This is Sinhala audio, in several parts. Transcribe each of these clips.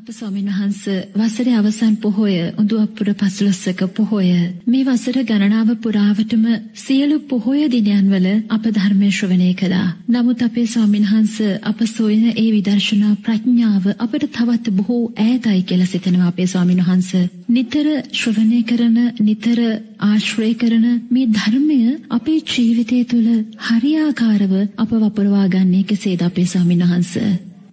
අප ස්වාමීන් වහන්ස වසරේ අවසන් පොහොය උඳුවප්පුර පසළොස්වක පොහොය මේ වසර ගණනාව පුරාවටම සියලු පොහොය දිනයන්වල අප ධර්මය ශ්‍රවණය කළා. නමුත් අපේ ස්වාමීන් වහන්ස අප සොයන ඒ විදර්ශනා ප්‍රඥාව අපට තවත් බොහෝ ඈතයි කියලා සිතනවා අපේ ස්වාමීන් වහන්ස. නිතර ශ්‍රවණය කරන නිතර ආශ්‍රය කරන මේ ධර්මය අපේ ජීවිතය තුළ හරියාකාරව අප වපුරවා ගන්නේ කෙසේද අපේ ස්වාමීන් වහන්ස.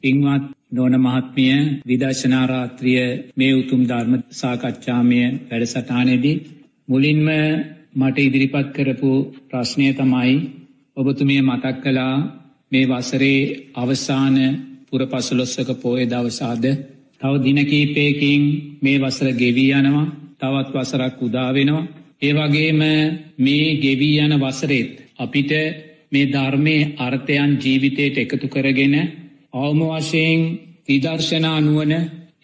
පින්වත් නොන මහත්මිය විදර්ශනාරාත්‍රිය මේ උතුම් ධර්ම සාකච්ඡාමය වැඩසටානෙදී මුලින්ම මට ඉදිරිපත් කරපු ප්‍රශ්නය තමයි ඔබතුමිය මතක් කලා මේ වසරේ අවසාන පුර පසුලොස්සක පෝය දවසාද? තව දිනකීපයකින් මේ වසර ගෙවී යනවා තවත් වසරක් උදාවෙනවා ඒවගේම මේ ගෙවී යන වසරේත් අපිට මේ ධර්මය අර්ථයන් ජීවිතයට එකතු කරගෙන අවම වශයෙන් විදර්ශනා නුවන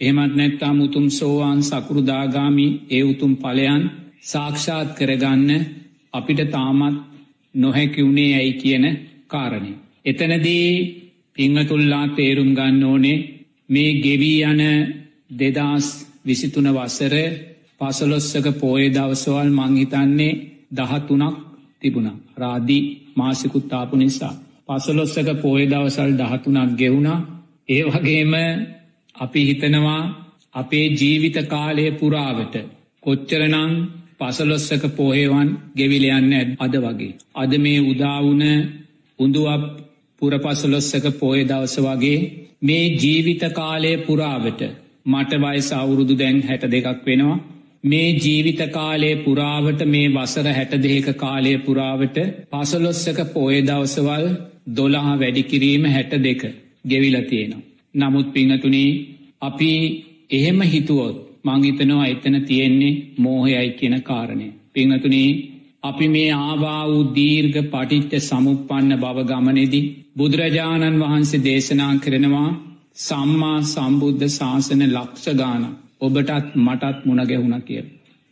එහමත් නැත්තා මුතුම් සෝවාන් සකෘදාගාමි ඒ උතුම් පලයන් සාක්ෂාත් කරගන්න අපිට තාමත් නොහැකිවුණේ ඇයි කියන කාරණය. එතනදී පිංහතුල්ලා තේරුම් ගන්න ඕනේ මේ ගෙවී යන දෙදස් විසිතුන වසර පසලොස්සක පෝය දවසවල් මංහිතන්නේ දහතුනක් තිබුණ රාදී මාසිකුත්තාපු නිසා. පසලොස්සක පෝය දවසල් දහතුනක් ගෙවුණා ඒ වගේම අපි හිතනවා අපේ ජීවිත කාලය පුරාවට කොච්චරනං පසලොස්සක පොහේවන් ගෙවිලයන්න අද වගේ. අද මේ උදාවුන උඳුවක් පුරපසලොස්සක පෝය දවස වගේ මේ ජීවිත කාලය පුරාවට මට වයිස අවුරුදු දැන් හැට දෙකක් වෙනවා මේ ජීවිත කාලය පුරාවට මේ වසර හැට දෙක කාලය පුරාවට පසලොස්සක පෝය දවසවල් දොළහා වැඩිකිරීම හැට දෙක ගෙවිල තියෙනවා. නමුත් පිංහතුනේ අපි එහෙම හිතුවොත් මංහිතනවා එතන තියෙන්නේ මෝහයයි කියන කාරණය. පිංහතුනේ අපි මේ ආවා වූ දීර්ඝ පටිච්ච සමුපපන්න බව ගමනෙදී බුදුරජාණන් වහන්සේ දේශනා කරනවා සම්මා සම්බුද්ධ ශාසන ලක්ෂ ගාන ඔබටත් මටත් මුණගැහුණ කියල.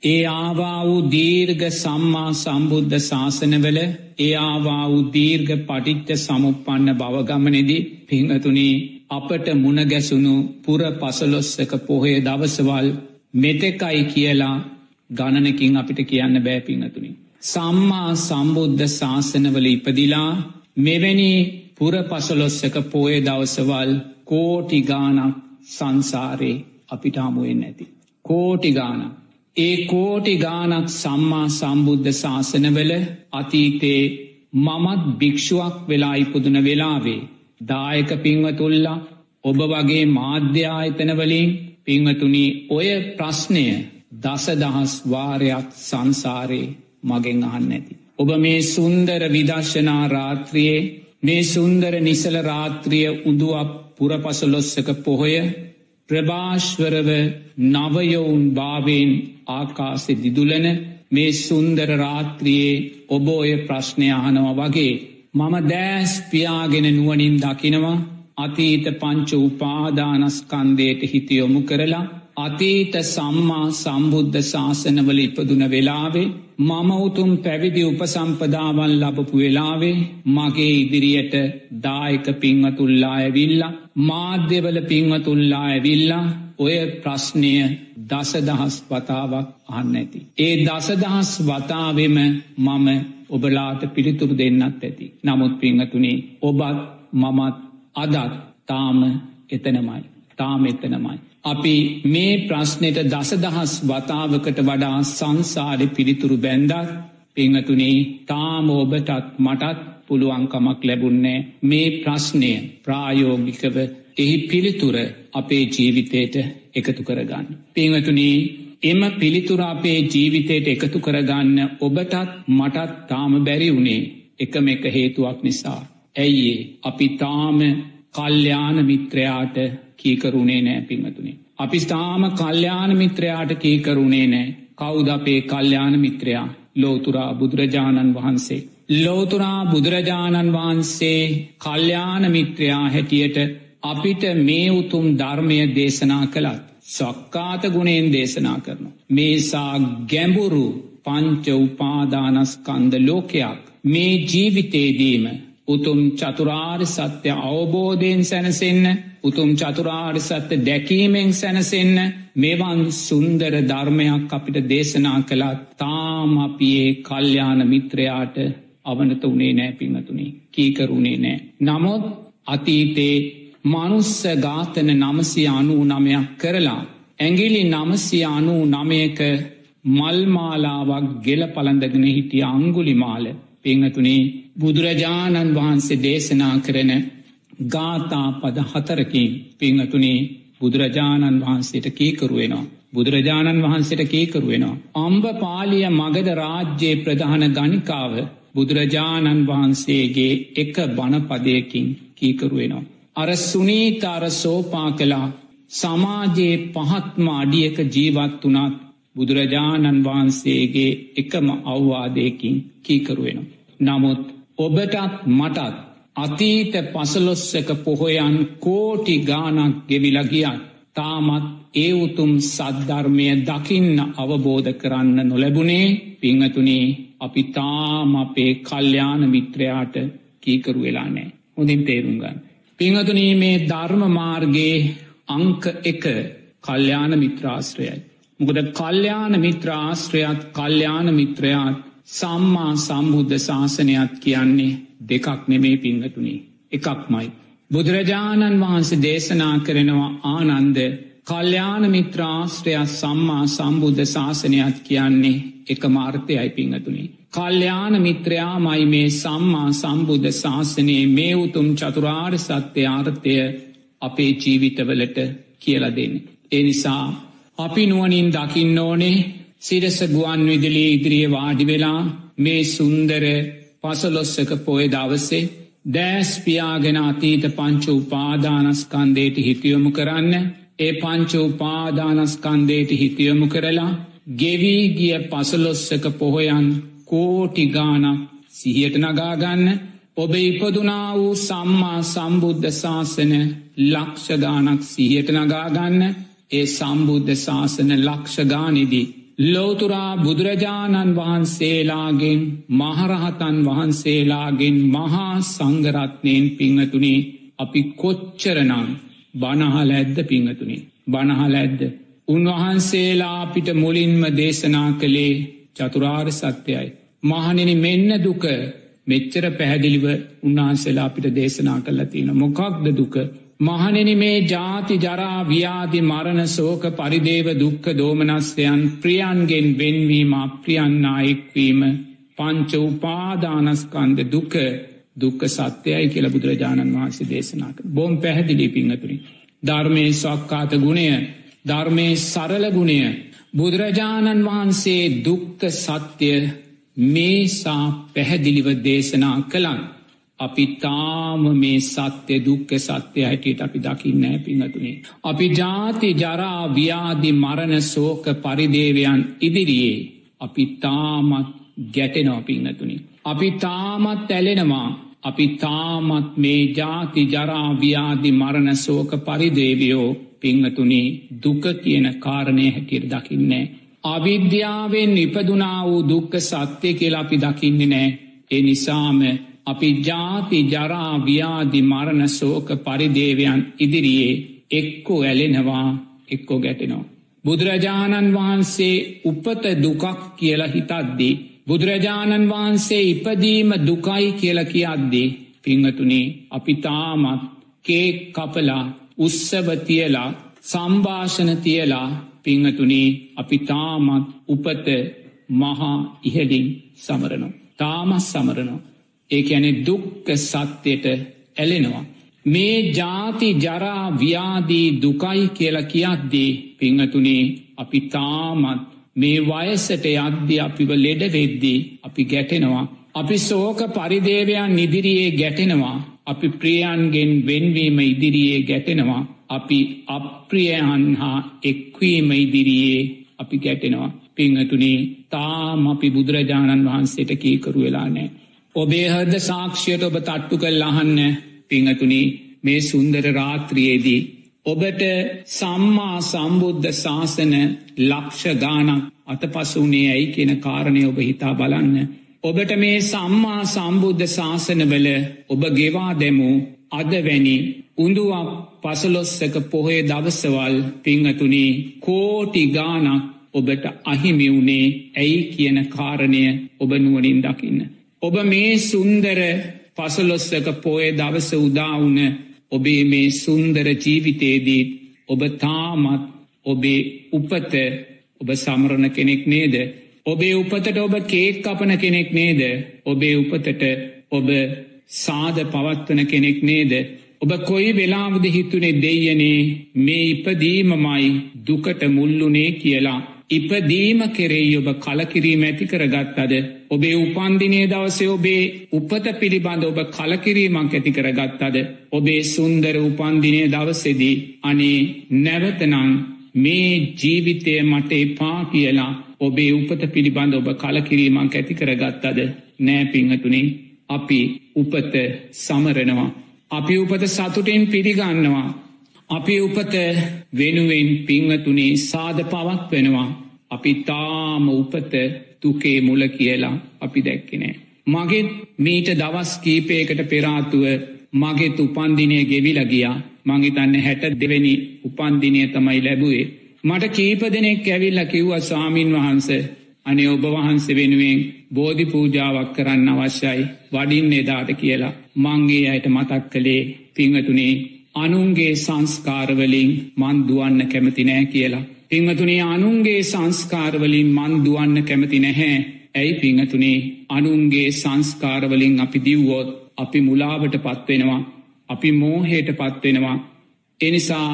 ඒ ආවා වූ දීර්ඝ සම්මා සම්බුද්ධ ශාසනවල ඒ ආවා වූ දීර්ඝ පටිච්ච සමුපපන්න බවගමනෙදී පිංහතුනී අපට මුණගැසුණු පුර පසලොස්සක පොහේ දවසවල් මෙතෙකයි කියලා ගණනකින් අපිට කියන්න බෑපිංහතුනි. සම්මා සම්බුද්ධ ශාසනවල ඉපදිලා මෙවැනි පුර පසලොස්සක පෝය දවසවල් කෝටිගානක් සංසාරේ අපිට හමුවෙන් ඇති. කෝටිගානක්. ඒ කෝටි ගානක් සම්මා සම්බුද්ධ ශාසනවල අතීතේ මමත් භික්‍ෂුවක් වෙලා ඉපදුන වෙලාවේ. දායක පිංවතුල්ලා ඔබ වගේ මාධ්‍යායතනවලින් පිංවතුනි ඔය ප්‍රශ්නය දසදහස් වාරයක් සංසාරයේ මගෙන් අහන්න ඇති. ඔබ මේ සුන්දර විදර්ශනා රාත්‍රියයේ මේ සුන්දර නිසල රාත්‍රිය උදුවක් පුරපසලොස්සක පොහොය ප්‍රභාශ්වරව නවයවුන් භාවෙන් ආකාසෙ දිදුලන මේ සුන්දර රාත්‍රියයේ ඔබ ඔය ප්‍රශ්නය අහනව වගේ මම දෑස් පියාගෙන නුවනින් දකිනවා. අතීත පංච උපාදානස්කන්දයට හිතියොමු කරලා අතීත සම්මා සම්බුද්ධ ශාසනවල ඉපදුන වෙලාවේ මම උතුම් පැවිදි උපසම්පදාවන් ලබපු වෙලාවේ මගේ ඉදිරියට දායක පිංවතුල්ලා ඇවිල්ලා මාධ්‍යවල පිංවතුල්ලා ඇවිල්ලා ඔය ප්‍රශ්නය දසදහස් වතාවක් අහන්න ඇති. ඒ දසදහස් වතාවෙම මම ඔබලාට පිළිතුරු දෙන්නත් ඇති. නමුත් පිංහතුනේ ඔබත් මමත් අදත් තාම එතනමයි. තාම එතනමයි. අපි මේ ප්‍රශ්නයට දසදහස් වතාවකට වඩා සංසාරි පිළිතුරු බැන්දත් පිංහතුනේ තාම ඔබටත් මටත් පුළුවන්කමක් ලැබුන්නේ මේ ප්‍රශ්නය ප්‍රායෝගිකව එහි පිළිතුර අපේ ජීවිතයට එකතු කරගන්න. පිංහතුනී එම පිළිතුර අපේ ජීවිතයට එකතු කරගන්න ඔබටත් මටත් තාම බැරි වුණේ එකම එක හේතුවක් නිසා. ඇයිඒ අපි තාම කල්්‍යාන මිත්‍රයාට කීකරුණේ නෑ පිංහතුනේ. අපි ස්ථාම කල්්‍යාන මිත්‍රයාට කීකරුණේ නෑ කෞද අපේ කල්්‍යාන මිත්‍රයා ලෝතුරා බුදුරජාණන් වහන්සේ. ලෝතුරා බුදුරජාණන් වහන්සේ කල්්‍යාන මිත්‍රයා හැටියට අපිට මේ උතුම් ධර්මය දේශනා කළත්. සක්කාත ගුණයෙන් දේශනා කරනු. මේසා ගැඹුරු පංච උපාදානස්කන්ද ලෝකයක් මේ ජීවිතේදීම උතුම් චතුරාර් සත්‍ය අවබෝධයෙන් සැනසෙන්න උතුම් චතුරාර් සත්‍ය දැකීමෙන් සැනසෙන්න මෙවන් සුන්දර ධර්මයක් අපිට දේශනා කළා තාම අපේ කල්්‍යාන මිත්‍රයාට අවනත වනේ නෑ පිංහතුනි කීකරුණේ නෑ. නමුත් අතීතේ මනුස්ස ගාතන නමසි අනූ නමයක් කරලා. ඇගිලි නමසි අනූ නමයක මල්මාලාවක් ගෙල පළඳගෙන හිටිය අංගුලි මාල පිංහතුනේ බුදුරජාණන් වහන්සේ දේශනා කරන ගාතා පද හතරකින් පිංහතුනේ බුදුරජාණන් වහන්සේට කීකරුවෙනවා. බුදුරජාණන් වහන්සේට කීකරුවෙනවා. අම්බ පාලිය මගද රාජ්‍යයේ ප්‍රධාන ගනිකාව බුදුරජාණන් වහන්සේගේ එක බණපදයකින් කීකරුවෙනවා. අර සුනීතාර සෝපා කලා සමාජයේ පහත්ම අඩියක ජීවත් වනත් බුදුරජාණන් වහන්සේගේ එකම අවවාදයකින් කීකරුවෙනවා. නමුත් ඔබටත් මටත් අතීත පසලොස්සක පොහොයන් කෝටි ගානක් ගෙවිලගියන් තාමත් ඒ උතුම් සද්ධර්මය දකින්න අවබෝධ කරන්න නොලැබුණේ පිංහතුනේ අපි තාම අපේ කල්්‍යාන මිත්‍රයාට කීකරු වෙලා නෑ හොඳින් තේරුම්ගන්න. පිංහතුනී මේ ධර්ම මාර්ගයේ අංක එක කල්්‍යාන මිත්‍රාශ්‍රයයි. මොකද කල්්‍යාන මිත්‍රාශ්‍රයත් කල්්‍යාන මිත්‍රයාත් සම්මා සම්බුද්ධ ශාසනයක් කියන්නේ දෙකක් නෙමේ පිංහතුනි එකක්මයි. බුදුරජාණන් වහන්සේ දේශනා කරනවා ආනන්ද කල්්‍යාන මිත්‍රාශ්‍රයක් සම්මා සම්බුද්ධ ශාසනයක් කියන්නේ එක මාර්ථයයි පිංහතුනි. කල්්‍යාන මිත්‍රයා මයි මේ සම්මා සම්බුද්ධ ශාසනයේ මේ උතුම් චතුරාර් සත්‍ය ආර්ථය අපේ ජීවිතවලට කියල දෙන්න. එනිසා අපි නුවනින් දකින්න ඕනේ සිරස ගුවන් විදිලි ඉදිරියේ වාඩි වෙලා මේ සුන්දර පසලොස්සක පොය දවසේ දෑස් පියාගෙන අතීත පංච උපාදානස්කන්දේට හිතියොමු කරන්න ඒ පංච උපාදානස්කන්දේට හිතියොමු කරලා ගෙවී ගිය පසලොස්සක පොහොයන් කෝටි ගානක් සිහියට නගාගන්න ඔබ ඉපදුනා වූ සම්මා සම්බුද්ධ ශාසන ලක්ෂගානක් සිහියට නගාගන්න ඒ සම්බුද්ධ ශාසන ලක්ෂගානිදී ලෝතුරා බුදුරජාණන් වහන්සේලාගෙන් මහරහතන් වහන්සේලාගෙන් මහා සංගරත්නයෙන් පිංහතුනේ අපි කොච්චරනම් බණහල ඇද්ද පිංහතුනේ? බණහල ඇද්ද උන්වහන්සේලා අපිට මුලින්ම දේශනා කළේ චතුරාර් සත්‍යයයි. මහනෙන මෙන්න දුක මෙච්චර පැහැදිලිව උන්වහන්සේලා අපිට දේශනා කල්ල තියෙන මොකක්ද දුක? මහනෙන මේ ජාති ජරා ව්‍යාධි මරණ සෝක පරිදේව දුක්ක දෝමනස්යන් ප්‍රියන්ගෙන් වෙන්වීම අප්‍රියන්නා එක්වීම පංච උපාදානස්කන්ද දුක දුක්ක සත්‍යයයි කියල බුදුරජාණන් වහන්සේ දේශනාක බොම් පැහැදිලි පිංහතුරි. ධර්මය ස්වක්කාත ගුණය ධර්මය සරල ගුණය බුදුරජාණන් වහන්සේ දුක්ක සත්‍යය මේසා පැහැදිලිව දේශනා කළන්. අපි තාම මේ සත්‍ය දුක්ක සත්‍ය හැටියට අපි දකින්නෑ පිඟතුනේ. අපි ජාති ජරා ව්‍යාධි මරණ සෝක පරිදේවයන් ඉදිරියේ අපි තාමත් ගැටෙනෝ පිංහතුනි. අපි තාමත් ඇලෙනවා අපි තාමත් මේ ජාති ජරාව්‍යාධි මරණ සෝක පරිදේවියෝ පිංහතුනි දුක කියන කාරණය හැටියට දකින්නේ. අවිද්‍යාවෙන් ඉපදුනා වූ දුක්ක සත්‍යය කියලා අපි දකින්නේ නෑ. ඒ නිසාම අපි ජාති ජරා ව්‍යාධි මරණ සෝක පරිදේවයන් ඉදිරියේ එක්කෝ ඇලෙනවා එක්කෝ ගැටෙනවා. බුදුරජාණන් වහන්සේ උපත දුකක් කියලා හිතද්දී. බුදුරජාණන් වහන්සේ ඉපදීම දුකයි කියල කියද්දී. පිංහතුනේ අපි තාමත් කේ කපලා උත්සව තියලා සම්භාෂණ තියලා පිංහතුනේ අපි තාමත් උපත මහා ඉහලින් සමරනවා. තාමත් සමරනවා. ඒ ඇනෙ දුක්ක සත්‍යයට ඇලෙනවා. මේ ජාති ජරා ව්‍යාදී දුකයි කියලා කියද්දී පිංහතුනේ අපි තාමත් මේ වයසට යද්‍ය අපිව ලෙඩවෙද්දී අපි ගැටෙනවා. අපි සෝක පරිදේවයන් ඉදිරියේ ගැටෙනවා. අපි ප්‍රියන්ගෙන් වෙන්වීම ඉදිරියේ ගැටෙනවා. අපි අප්‍රියයන් හා එක්වීම ඉදිරියේ අපි ගැටෙනවා. පිංහතුනේ තාම අපි බුදුරජාණන් වහන්සේට කීකරු වෙලා නෑ. ඔබේ හද සාක්ෂයට ඔබ තට්ටු කල් අහන්න පිංහතුනි මේ සුන්දර රාත්‍රියේදී. ඔබට සම්මා සම්බුද්ධ ශාසන ලක්ෂ ගානක් අත පසුනේ ඇයි කියෙන කාරණය ඔබ හිතා බලන්න. ඔබට මේ සම්මා සම්බුද්ධ ශාසනවල ඔබ ගෙවා දෙමු අදවැනි උඳුවක් පසලොස්සක පොහේ දවසවල් පිංහතුනි කෝටි ගානක් ඔබට අහිමිවුණේ ඇයි කියන කාරණය ඔබ නුවනින් දකින්න. ඔබ මේ සුන්දර පසලොස්සක පෝය දවස උදාවුන ඔබේ මේ සුන්දර ජීවිතේදී ඔබ තාමත් ඔබේ උපත ඔබ සමරණ කෙනෙක් නේද. ඔබේ උපතට ඔබ කේක් කපන කෙනෙක් නේද. ඔබේ උපතට ඔබ සාද පවත්වන කෙනෙක් නේද. ඔබ කොයි වෙලාවද හිතුනේ දෙයනේ මේ ඉපදීමමයි දුකට මුල්ලුනේ කියලා. ඉපදීම කෙරෙයි ඔබ කලකිරීම ඇති කරගත්තද. ඔබේ උපන්දිනේ දවසේ ඔබේ උපත පිළිබඳ ඔබ කලකිරීමක් ඇති කරගත්තද. ඔබේ සුන්දර උපන්දිනේ දවසෙදී අනේ නැවතනං මේ ජීවිතය මට එපා කියලා ඔබේ උපත පිළිබඳ ඔබ කලකිරීමක් ඇති කරගත්තද නෑපිංහතුනේ අපි උපත සමරනවා. අපි උපත සතුටෙන් පිළිගන්නවා. අපි උපත වෙනුවෙන් පිංහතුනේ සාධ පවක් වෙනවා. අපි තාම උපත තුකේ මුල කියලා අපි දැක්කෙනෑ. මගෙත් මීට දවස් කීපයකට පෙරාතුව මගෙත් උපන්දිනය ගෙවිලගියා මංහිතන්න හැට දෙවැනි උපන්දිනය තමයි ලැබුවේ. මට කීප දෙනෙක් ඇවිල්ල කිව්ව ස්වාමීන් වහන්ස අනේ ඔබ වහන්ස වෙනුවෙන් බෝධි පූජාවක් කරන්න අවශ්‍යයි වඩින් එදාට කියලා මංගේ අයට මතක් කළේ පිංහතුනේ අනුන්ගේ සංස්කාරවලින් මන් දුවන්න කැමති නෑ කියලා. පිංහතුනේ අනුන්ගේ සංස්කාරවලින් මන් දුවන්න කැමති නැහැ. ඇයි පිංහතුනේ අනුන්ගේ සංස්කාරවලින් අපි දිව්වෝත් අපි මුලාවට පත්වෙනවා. අපි මෝහයට පත්වෙනවා. එනිසා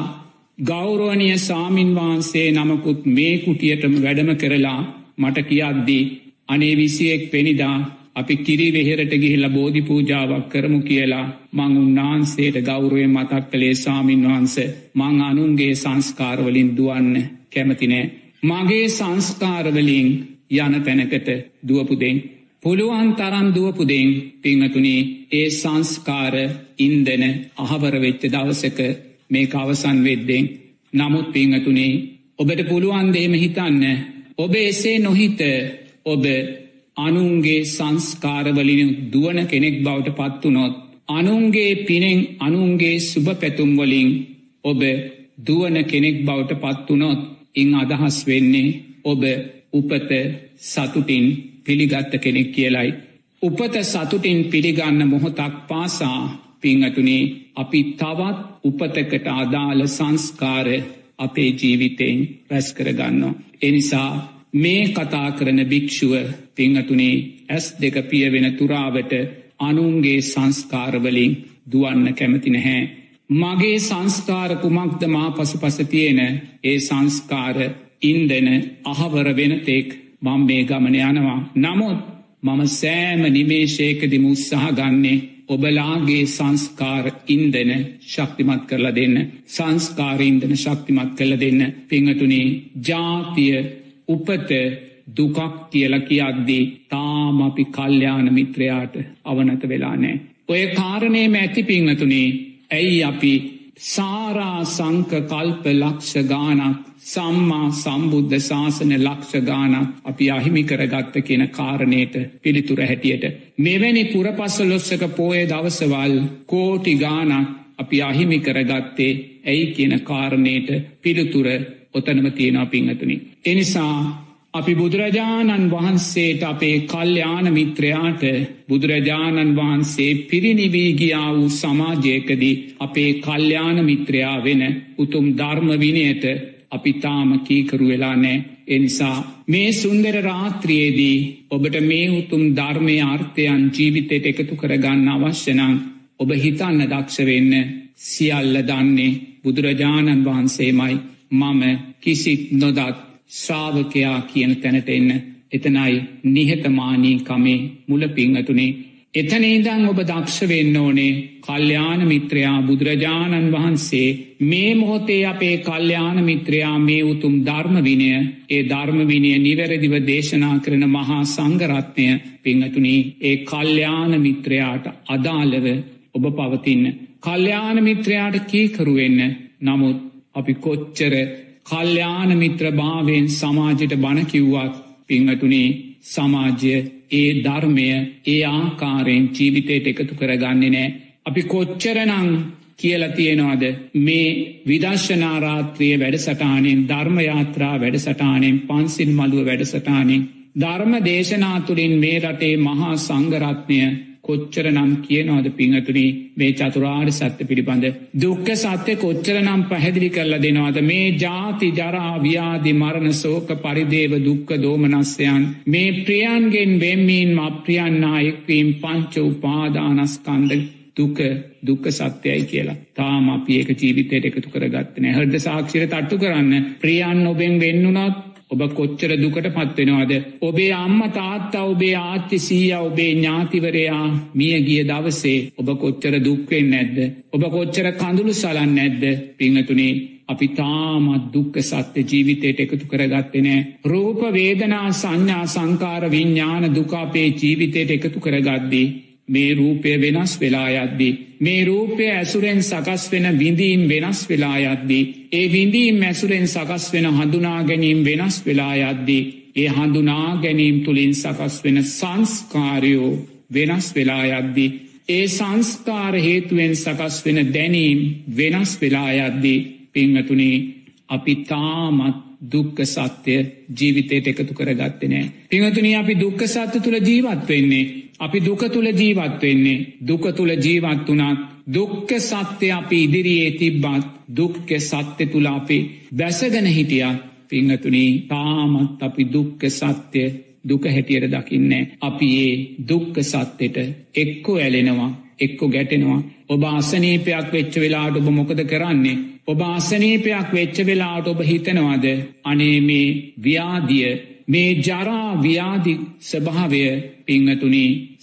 ගෞරෝණය සාමීන් වහන්සේ නමකුත් මේ කුටියටම වැඩම කරලා මට කියද්දී අනේ විසියෙක් පෙනිදා අපි කිරි වෙහෙරට ගිහිල්ල බෝධි පූජාවක් කරමු කියලා මං උන්නාන්සේට ගෞරුවය මතක් කළේ සාමීන් වහන්ස මං අනුන්ගේ සංස්කාරවලින් දුවන්න කැමතිනෑ. මගේ සංස්කාරවලින් යන තැනකට දුවපුදෙන්. පුළුවන් තරම් දුවපුදෙන් පිංහතුනේ ඒ සංස්කාර ඉන්දන අහවරවෙච්ච දවසක මේ අවසන් වෙද්දෙන් නමුත් පිංහතුනේ ඔබට පුළුවන්දේම හිතන්න ඔබ එසේ නොහිත ඔබ අනුන්ගේ සංස්කාරවලින් දුවන කෙනෙක් බවට පත්වනොත් අනුන්ගේ පිනෙන් අනුන්ගේ සුභ පැතුම්වලින් ඔබ දුවන කෙනෙක් බවට පත්වනොත් ඉං අදහස් වෙන්නේ ඔබ උපත සතුටින් පිළිගත්ත කෙනෙක් කියලයි. උපත සතුටින් පිළිගන්න මොහොතක් පාසා පිංහතුනේ අපි තවත් උපතකට අදාළ සංස්කාර අපේ ජීවිතයෙන් රැස් කරගන්නවා. එනිසා මේ කතා කරන භික්‍ෂුව පිංහතුනේ ඇස් දෙක පියවෙන තුරාවට අනුන්ගේ සංස්කාරවලින් දුවන්න කැමති නැහැ. මගේ සංස්කාර කුමක්ද මා පසු පස තියෙන ඒ සංස්කාර ඉන්දන අහවර වෙනතෙක් මං මේ ගමන යනවා. නමුත් මම සෑම නිමේශයකදිම උත්සාහ ගන්නේ ඔබලාගේ සංස්කාර ඉන්දන ශක්තිමත් කරලා දෙන්න සංස්කාර ඉන්දන ශක්තිමත් කළ දෙන්න පිංහතුනේ ජාතිය උපත දුකක් කියල කියද්දී තාම අපි කල්්‍යාන මිත්‍රයාට අවනත වෙලා නෑ. ඔය කාරණයම ඇති පිංහතුනේ ඇයි අපි සාරා සංක කල්ප ලක්ෂ ගානක් සම්මා සම්බුද්ධ ශාසන ලක්ෂ ගානක් අපි අහිමි කරගත්ත කියන කාරණයට පිළිතුර හැටියට. මෙවැනි පුරපස්සලොස්සක පෝය දවසවල් කෝටි ගානක් අපි අහිමි කරගත්තේ ඇයි කියන කාරණයට පිළිතුර ඔතනම තියෙනවා පිංහතුනි. එනිසා අපි බුදුරජාණන් වහන්සේට අපේ කල්්‍යාන මිත්‍රයාට බුදුරජාණන් වහන්සේ පිරිනිවී ගියා වූ සමාජයකදී අපේ කල්්‍යාන මිත්‍රයා වෙන උතුම් ධර්ම විනයට අපි තාම කීකරු වෙලා නෑ. එනිසා මේ සුන්දර රාත්‍රියේදී ඔබට මේ උතුම් ධර්මය අර්ථයන් ජීවිතයට එකතු කරගන්න අවශ්‍යනං ඔබ හිතන්න දක්ෂ වෙන්න සියල්ල දන්නේ බුදුරජාණන් වහන්සේමයි මම කිසිත් නොදත් ශ්‍රාවකයා කියන තැනට එන්න. එතනයි නිහතමානී කමේ මුල පිංහතුනේ එතන ඉදං ඔබ දක්ෂ වෙන්න ඕනේ කල්්‍යාන මිත්‍රයා බුදුරජාණන් වහන්සේ. මේ මොහොතේ අපේ කල්්‍යාන මිත්‍රයා මේ උතුම් ධර්ම විනය ඒ ධර්ම විනය නිවැරදිව දේශනා කරන මහා සංගරත්නය පිංහතුනී ඒ කල්්‍යාන මිත්‍රයාට අදාළව ඔබ පවතින්න. කල්්‍යාන මිත්‍රයාට කීකරුවෙන්න නමුත් අපි කොච්චර කල්්‍යාන මිත්‍ර භාවයෙන් සමාජයට බණකිව්වත් පිංහතුනේ සමාජය ඒ ධර්මය ඒ ආකාරයෙන් ජීවිතයට එකතු කරගන්නේ නෑ. අපි කොච්චරනං කියල තියෙනවාද? මේ විදර්ශනාරාත්‍රිය වැඩසටානෙන් ධර්මයාත්‍රා වැඩසටානෙන් පන්සිල් මළුව වැඩසටානෙන් ධර්ම දේශනාතුළින් මේ රටේ මහා සංගරත්නය කොච්චර නම් කියනවාද පිංහතුනි මේ චතුරාර් සත්‍ය පිළිබඳ. දුක්ක සත්‍ය කොච්චර නම් පැහැදිලි කරලා දෙනවාද? මේ ජාති ජරා ව්‍යාදි මරණ සෝක පරිදේව දුක්ක දෝමනස්යන් මේ ප්‍රියන්ගෙන් වෙම්මීන් අප්‍රියන්නා එක්වීම් පංච උපාදානස්කන්ද දුක දුක්ක සත්‍යයයි කියලා. තාම අපි ඒක ජීවිතයට එකතු කරගත්තන හරද සාක්ෂිර තට්ටු කරන්න. ප්‍රියන් ඔබෙන් වෙන්නුනත් ඔබ කොච්චර දුකට පත්වෙනවාද. ඔබේ අම්ම තාත්තා ඔබේ ආච්චි සීය ඔබේ ඥාතිවරයා මිය ගිය දවසේ ඔබ කොච්චර දුක්වෙන් නැද්ද. ඔබ කොච්චර කඳුළු සලන් නැද්ද පිංහතුනේ අපි තාමත් දුක්ක සත්‍ය ජීවිතයට එකතු කරගත්තනෑ. රූප වේදනා සංඥා සංකාර විඤ්ඥාන දුකාපේ ජීවිතයට එකතු කරගද්දී. මේ රූපය වෙනස් වෙලා යද්දී. මේ රූපය ඇසුරෙන් සකස් වෙන විඳීන් වෙනස් වෙලා යද්දී. ඒ විඳීම් ඇසුරෙන් සකස් වෙන හඳුනා ගැනීම් වෙනස් වෙලා යද්දී. ඒ හඳුනා ගැනීම් තුළින් සකස් වෙන සංස්කාරයෝ වෙනස් වෙලා යද්දී. ඒ සංස්කාර හේතුවෙන් සකස් වෙන දැනීම් වෙනස් වෙලා යද්දී පිංහතුනේ අපි තාමත් දුක්ක සත්‍යය ජීවිතයට එකතු කරගත්තනෑ. පිංහතුනි අපි දුක්ක සත්‍ය තුළ ජීවත් වෙන්නේ අපි දුක තුළ ජීවත් වෙන්නේ දුක තුළ ජීවත් වනත් දුක්ක සත්‍ය අපි ඉදිරියේ තිබ්බත් දුක්ක සත්‍ය තුළ අපි බැසගෙන හිටිය පිංහතුනී තාමත් අපි දුක්ක සත්‍යය දුක හැටියට දකින්නේ. අපි ඒ දුක්ක සත්‍යයට එක්කෝ ඇලෙනවා එක්කො ගැටෙනවා. ඔබ අසනීපයක් වෙච්ච වෙලාට ඔබ මොකද කරන්නේ. ඔබ අසනීපයක් වෙච්ච වෙලාට ඔබ හිතනවාද අනේ මේ ව්‍යාදිය මේ ජරා ව්‍යාධි ස්වභාවය පිංහතුනි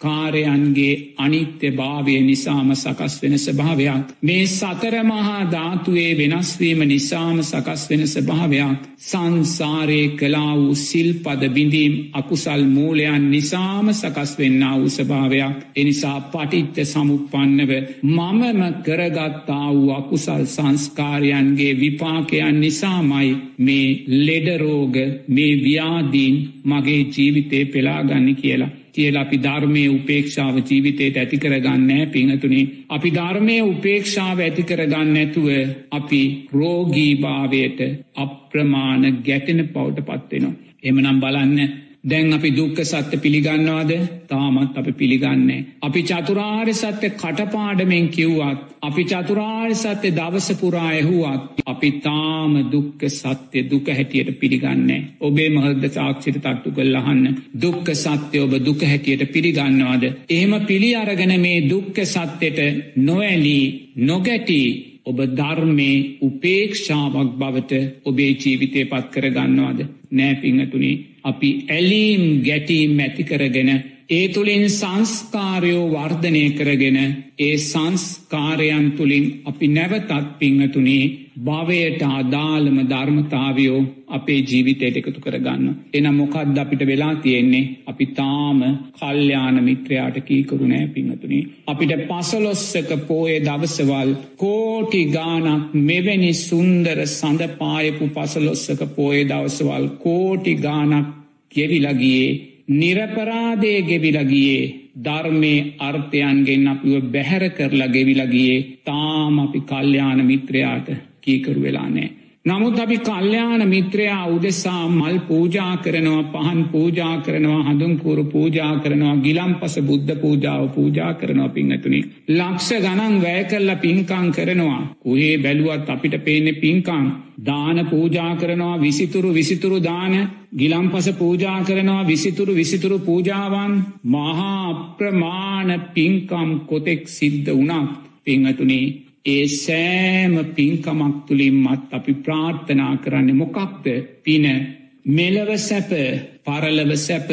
සංස්කාරයන්ගේ අනිත්‍ය භාවය නිසාම සකස් වෙන ස්භාවයක්. මේ සතරමහා ධාතුවේ වෙනස්වීම නිසාම සකස් වෙන ස්භාවයක් සංසාරය කලා වූ සිල්පද බිඳීම් අකුසල් මූලයන් නිසාම සකස් වෙන්න වූ ස්භාවයක් එනිසා පටිච්ච සමුපන්නව මමම කරගත්තා වූ අකුසල් සංස්කාරයන්ගේ විපාකයන් නිසාමයි මේ ලෙඩරෝග මේ ව්‍යාදීන් මගේ ජීවිතේ පෙලාගන්න කියලා. කියල අපි ධර්මය උපේක්ෂාව ජීවිතයට ඇතිකරගන්නෑ පිංහතුනේ. අපි ධර්මය උපේක්ෂාව ඇතිකරගන්න ඇතුව අපි රෝගීභාවයට අප්‍රමාණ ගැටෙන පවුට පත්වෙනවා. එමනම් බලන්න දැන් අපි දුක්ක සත්‍ය පිළිගන්නවාද තාමත් අපි පිළිගන්නේ. අපි චතුරාර්ය සත්‍ය කටපාඩමෙන් කිව්වත් අපි චතුරාර්ය සත්‍ය දවසපුරා ඇහුවත් අපි තාම දුක්ක සත්‍ය දුක හැටියට පිළිගන්නේ. ඔබේ මහද සාක්ෂිත තට්ටු කල් අහන්න දුක්ක සත්‍ය ඔබ දුක හැටියට පිළිගන්නවාද. එහෙම පිළි අරගෙන මේ දුක්ක සත්‍යයට නොඇලී නොගැටී ඔබ ධර්මය උපේක්ෂාවක් බවට ඔබේ ජීවිතය පත් කර ගන්නවාද නෑ පිංහතුනේ අපි ඇලීම් ගැටීම් ඇතිකරගෙන ඒ තුළින් සංස්කාරයෝ වර්ධනය කරගෙන ඒ සංස්කාරයන් තුළින් අපි නැවතත් පිංහතුනේ භවයට අදාළම ධර්මතාවයෝ අපේ ජීවිතයට එකතු කරගන්න. එන මොකක්ද අපිට වෙලා තියෙන්නේ අපි තාම කල්්‍යාන මිත්‍රයාට කීකරුණෑ පිංහතුනේ. අපිට පසලොස්සක පෝය දවසවල් කෝටි ගානක් මෙවැනි සුන්දර සඳපායපු පසලොස්සක පෝය දවසවල් කෝටි ගානක් ගෙවිලගියේ නිරපරාදය ගෙවිලගියේ ධර්මය අර්ථයන්ගෙන් අපිව බැහැර කරලා ගෙවිලගියේ තාම අපි කල්්‍යාන මිත්‍රයාට කීකරු වෙලානෑ. නමුත් අපි කල්්‍යාන මිත්‍රයා උදෙසා මල් පූජා කරනවා පහන් පූජා කරනවා හඳුන්කූරු පූජා කරනවා ගිලම් පස බුද්ධ පූජාව පූජා කරනවා පිංහතුනි. ලක්ෂ ගනන් වැය කරලා පින්කං කරනවා. කුහේ බැලුවත් අපිට පේනෙ පින්කං. දාන පූජා කරනවා විසිතුරු විසිතුරු දාන ගිලම්පස පූජා කරනවා විසිතුරු විසිතුරු පූජාවන් මහා අප්‍රමාණ පින්කම් කොතෙක් සිද්ධ වනක් පිංහතුනේ ඒ සෑම පින්කමක් තුළින් මත් අපි ප්‍රාර්ථනා කරන්න මොකක්ද? පින මෙලව සැප පරලව සැප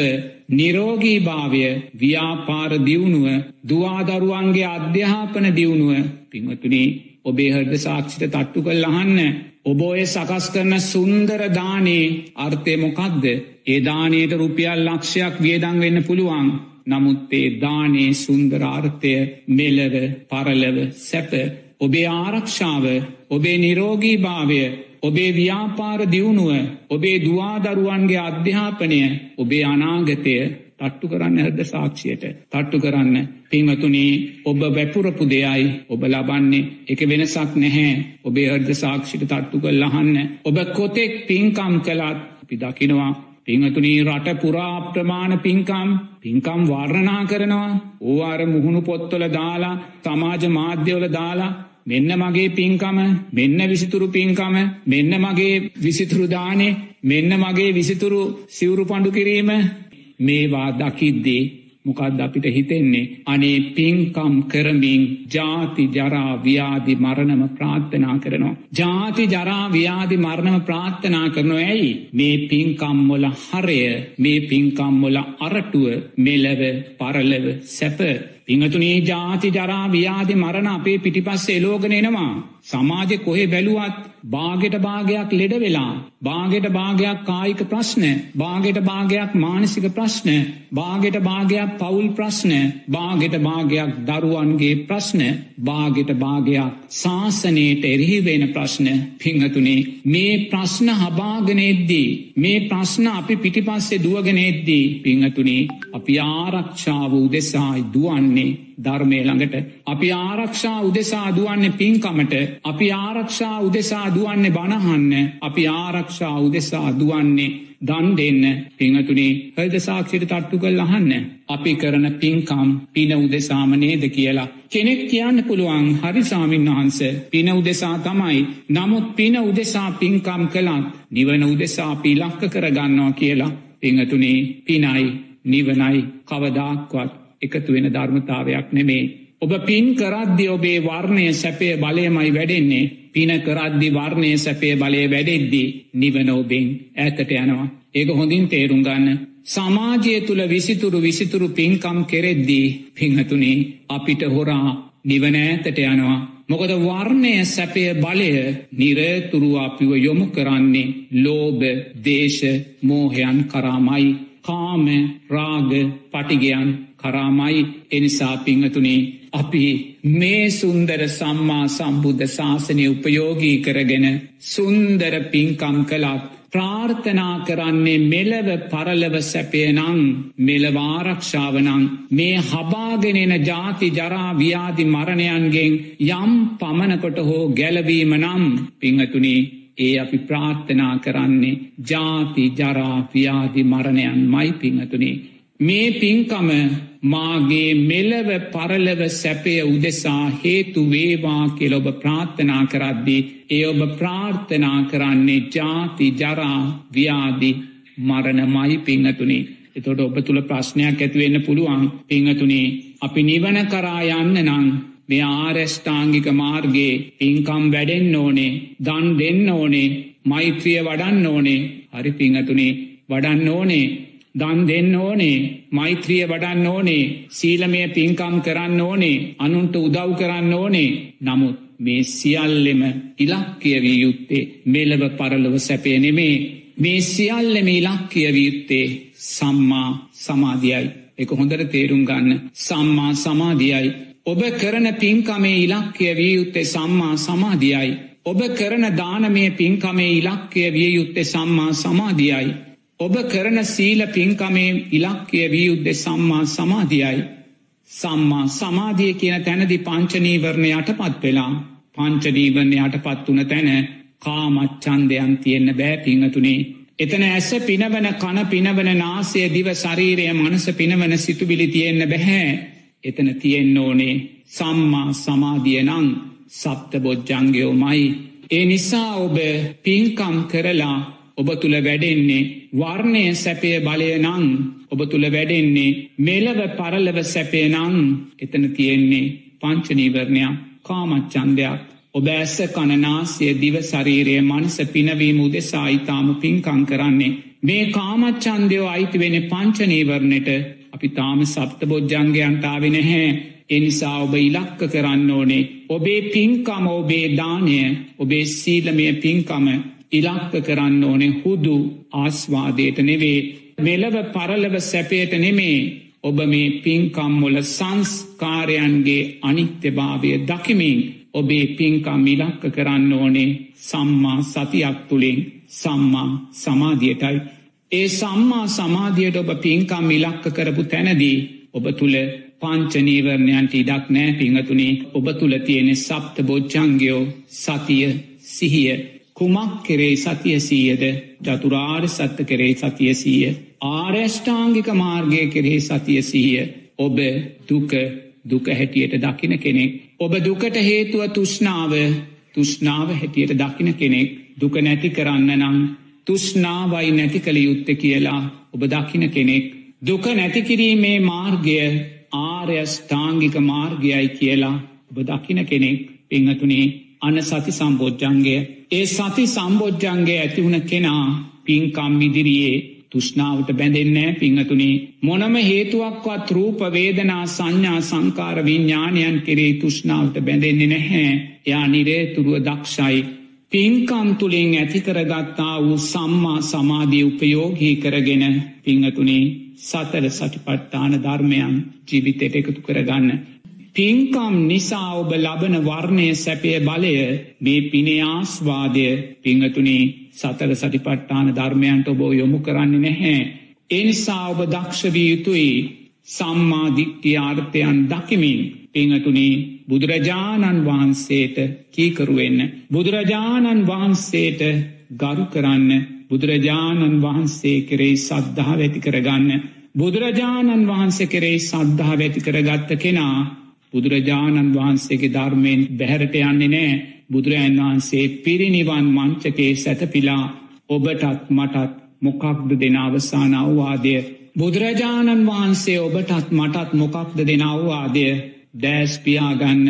නිරෝගී භාවය ව්‍යාපාර දියුණුව දවාදරුවන්ගේ අධ්‍යාපන දියුණුව. පිංහතුනේ ඔබේ හර්ද සාක්ෂිත තට්ටු කල් අහන්න. ඔබෝය සකස් කරන සුන්දර දානේ අර්ථය මොකක්ද? ඒ දානයට රුපියල් ලක්ෂයක් වියදං වෙන්න පුළුවන්. නමුත් ඒ දානේ සුන්දරාර්ථය මෙලව පරලව සැප ඔබේ ආරක්ෂාව ඔබේ නිරෝගී භාවය ඔබේ ව්‍යාපාර දියුණුව ඔබේ දවාදරුවන්ගේ අධ්‍යාපනය ඔබේ අනාගතය තට්ටු කරන්න හද සාක්ෂියට. තට්ටු කරන්න. පිංහතුනී ඔබ වැපුරපු දෙයයි ඔබ ලබන්නේ. එක වෙනසක් නැහැ. ඔබේ හර්ද සාක්ෂිට තට්ටු කල් ලහන්න ඔබ කොතෙක් පින්කම් කළත් අපි දකිනවා. පිංහතුනී රට පුරා ප්‍රමාණ පින්කම්. පින්කම් වර්ණනා කරනවා. ඕවාර මුහුණු පොත්තොල දාලා සමාජ මාධ්‍යවල දාලා මෙන්න මගේ පින්කම මෙන්න විසිතුරු පින්කම මෙන්න මගේ විසිතුරුදානේ මෙන්න මගේ විසිතුරු සිවුරු පණ්ඩු කිරීම මේවා දකිද්දී මොකක්ද අපිට හිතෙන්නේ අනේ පින්කම් කරමින් ජාති ජරා ව්‍යාධි මරණම ප්‍රාර්ථනා කරනවා. ජාති ජරා ව්‍යාධි මරණම ප්‍රාර්ථනා කරනවා ඇයි මේ පින්කම්මොල හරය මේ පින්කම්මොල අරටුව මෙලව පරලව සැප පිංහතුනේ ජාති ජරා ව්‍යාධි මරණ අපේ පිටිපස්ස එලෝගන එනවා. සමාජෙ කොහෙ බැලුවත් බාගෙට භාගයක් ලෙඩ වෙලා. බාගෙට භාගයක් කායික ප්‍රශ්න බාගෙට භාගයක් මානසික ප්‍රශ්න බාගෙට භාගයක් පවුල් ප්‍රශ්න බාගෙට භාගයක් දරුවන්ගේ ප්‍රශ්න බාගෙට භාගයක් ශාසනයට එරහිවෙන ප්‍රශ්න පිංහතුනේ මේ ප්‍රශ්න හබාගනෙද්දී මේ ප්‍රශ්න අපි පිටිපස්සේ දුවගෙනෙද්දී පිංහතුනේ අපි ආරක්ෂාව උදෙසායි දුවන්නේ ධර්මය ළඟට අපි ආරක්ෂා උදෙසා දුවන්නේ පින්කමට අපි ආරක්ෂා උදෙසා දුවන්නේ බණහන්න අපි ආරක්ෂා උදෙසා දුවන්නේ දන් දෙන්න. පිංහතුනේ හද සාක්ෂිට තට්ටු කල් අහන්න. අපි කරන පින්කම් පින උදෙසාම නේද කියලා කෙනෙක් කියන්න පුළුවන්. හරි සාමීන් වහන්ස පින උදෙසා තමයි. නමුත් පින උදෙසා පින්කම් කළත් නිවන උදෙසා පිලක්ක කරගන්නවා කියලා. පිංහතුනේ පිනයි නිවනයි කවදාක්වත් එකතු වෙන ධර්මතාවයක් නෙමේ. ඔබ පින් කරද්දි ඔබේ වර්ණය සැපේ බලයමයි වැඩෙන්නේ පින කරද්දි වර්ණය සැපේ බලය වැඩෙද්දී නිවන ඔබෙන් ඇතට යනවා. ඒක හොඳින් තේරුම් ගන්න. සමාජය තුළ විසිතුරු විසිතුරු පින්කම් කෙරෙද්දී පිංහතුනේ අපිට හොරා නිවන ඇතට යනවා. මොකද වර්ණය සැපය බලය නිරතුරු අපිව යොමු කරන්නේ ලෝබ දේශ මෝහයන් කරාමයි කාම රාග පටිගයන් කරාමයි. එනිසා පිංහතුනේ අපි මේ සුන්දර සම්මා සම්බුද්ධ ශාසනය උපයෝගී කරගෙන සුන්දර පින්කම් කළත් ප්‍රාර්ථනා කරන්නේ මෙලව පරලව සැපයනං මෙලවාරක්ෂාවනං මේ හබාගෙනෙන ජාති ජරා ව්‍යාධි මරණයන්ගෙන් යම් පමණකොට හෝ ගැලවීම නම් පිංහතුනේ ඒ අපි ප්‍රාර්ථනා කරන්නේ ජාති ජරා ව්‍යාධි මරණයන් මයි පිංහතුනේ මේ පින්කම මාගේ මෙලව පරලව සැපය උදෙසා හේතු වේවා කෙලොබ ප්‍රාර්ථනා කරද්දී ඒ ඔබ ප්‍රාර්ථනා කරන්නේ ජාති ජරා ව්‍යාදි මරණ මයි පිංහතුනේ එතොට ඔබ තුළ ප්‍රශ්නයක් ඇතිවෙන්න පුළුවන්. පිංහතුනේ අපි නිවන කරා යන්න නං මේ ආරෙෂ්ඨාංගික මාර්ගයේ පින්කම් වැඩෙන් ඕනේ දන් දෙන්න ඕනේ මෛත්‍රිය වඩන්න ඕනේ. හරි පිංහතුනේ වඩන්න ඕනේ. දන් දෙන්න ඕනේ මෛත්‍රිය වඩන්න ඕනේ සීලමය පින්කම් කරන්න ඕනේ අනුන්ට උදව් කරන්න ඕනේ. නමුත් මේ සියල්ලෙම ඉලක්කියවී යුත්තේ මෙලව පරලොව සැපේ නෙමේ. මේ සියල්ලෙම ඉලක්කියවී යුත්තේ සම්මා සමාධියයි. එක හොඳට තේරුම් ගන්න. සම්මා සමාධියයි. ඔබ කරන පින්කමේ ඉලක්කය විය යුත්තේ සම්මා සමාධියයි. ඔබ කරන දානමය පින්කමේ ඉලක්කය විය යුත්තේ සම්මා සමාධියයි. ඔබ කරන සීල පින්කමේ ඉලක්කය වියුද්ධ සම්මා සමාධියයි. සම්මා සමාධිය කියන තැනදි පංචනීවරණය යටපත් වෙලා පංචනීවරණය යටපත් වන තැන කාමච්චන්දයන් තියෙන්න්න බෑ පිංහතුනේ. එතන ඇස පිනවන කන පිනවන නාසය දිව ශරීරය මනස පිනවන සිතුබිලි තියෙන්න්න බැහැ. එතන තියෙන්න ඕනේ සම්මා සමාධිය නං සප්ත බොජ්ජංගයෝ මයි. ඒ නිසා ඔබ පින්කම් කරලා ඔබ තුළ වැඩෙන්නේ වර්ණය සැපය බලය නං ඔබ තුළ වැඩෙන්නේ මෙලව පරලව සැපේ නං එතන තියෙන්නේ පංචනීවරණයක් කාමච්චන්දයක් ඔබ ඇස කණනාසය දිව ශරීරය මනස පිනවීම උදෙසා ඉතාම පින්කං කරන්නේ. මේ කාමච්චන්දයෝ අයිති වෙන පංචනීවරණයට. අපි තාම සප්ත බොජ්ජංගයන්ටාවෙන හැ එනිසා ඔබ ඉලක්ක කරන්න ඕනේ. ඔබේ පින්කම ඔබේ දානය ඔබේ සීලමය පින්කම ඉලක්ක කරන්න ඕනේ හුදු ආස්වාදයට නෙවේ. මෙලව පරලව සැපයට නෙමේ. ඔබ මේ පින්කම්මොල සංස්කාරයන්ගේ අනිත්‍යභාවය දකිමින් ඔබේ පින්කම් ඉලක්ක කරන්න ඕනේ සම්මා සතියක් තුළින් සම්මා සමාධියටයි. ඒ සම්මා සමාධියට ඔබ පින්කම් ඉලක්ක කරපු තැනදී ඔබ තුළ පංචනීවරණයන්ට ඉඩක් නෑ පිංහතුනේ. ඔබ තුළ තියෙන සප්ත බොච්චංගයෝ සතිය සිහිය කුමක් කෙරේ සතිය සීයද? ජතුරාර් සත්ත කරේ සතිය සීය. ආර්යෂ්ඨාංගික මාර්ගය කෙරේ සතිය සිහිය ඔබ දුක දුක හැටියට දකින කෙනෙක්. ඔබ දුකට හේතුව තුෂ්නාව තුෂ්නාව හැටියට දකින කෙනෙක්. දුක නැති කරන්න නම් තුෂ්නාවයි නැති කළ යුත්ත කියලා ඔබ දකින කෙනෙක්. දුක නැතිකිරීමේ මාර්ගය ආර්යෂ්ඨාංගික මාර්ගයයි කියලා ඔබ දකින කෙනෙක්. පිංහතුනේ අන සති සම්බෝජ්ජන්ගය ඒ සති සම්බෝජ්ජන්ගේ ඇතිවුණ කෙනා පින්කම් ඉදිරියේ තුෂ්නාවට බැඳෙන්නෑ පිංහතුනේ මොනම හේතුවක්වත් රූප වේදනා සංඥා සංකාර විඤ්ඥානයන් කෙරේ තුෂ්නාවට බැඳෙන්නේ නැහැ. එයා නිරේ තුරුව දක්ෂයි. පින්කම් තුළින් ඇතිකරගත්තා වූ සම්මා සමාධී උපයෝගී කරගෙන පිංහතුනේ සතර සටිපට්ඨාන ධර්මයන් ජීවිතයට එකතු කරගන්න. පින්කම් නිසා ඔබ ලබන වර්ණය සැපය බලය මේ පිනයාස්වාදය පිංහතුනේ සතර සටිපට්ඨාන ධර්මයන්ට ඔබෝ යොමු කරන්නේ නැහැ. එනිසා ඔබ දක්ෂවී යුතුයි සම්මාධික්්‍යාර්ථයන් දකිමින් පිංහතුනේ බුදුරජාණන් වහන්සේට කීකරුවෙන්න. බුදුරජාණන් වහන්සේට ගරු කරන්න බුදුරජාණන් වහන්සේ කරේ සද්ධහා ඇති කරගන්න. බුදුරජාණන් වහන්සේ කරේ සද්ධහා ඇති කරගත්ත කෙනා බුදුරජාණන් වහන්සේගේ ධර්මයෙන් බැහැරට යන්නේ නෑ බුදුරජන් වහන්සේ පිරිනිවන් මංචකේ සැතපිලා ඔබටත් මටත් මොකක්ද දෙන අවසාන අවවාදය. බුදුරජාණන් වහන්සේ ඔබටත් මටත් මොකක්ද දෙන අවවාදය දෑස්පියාගන්න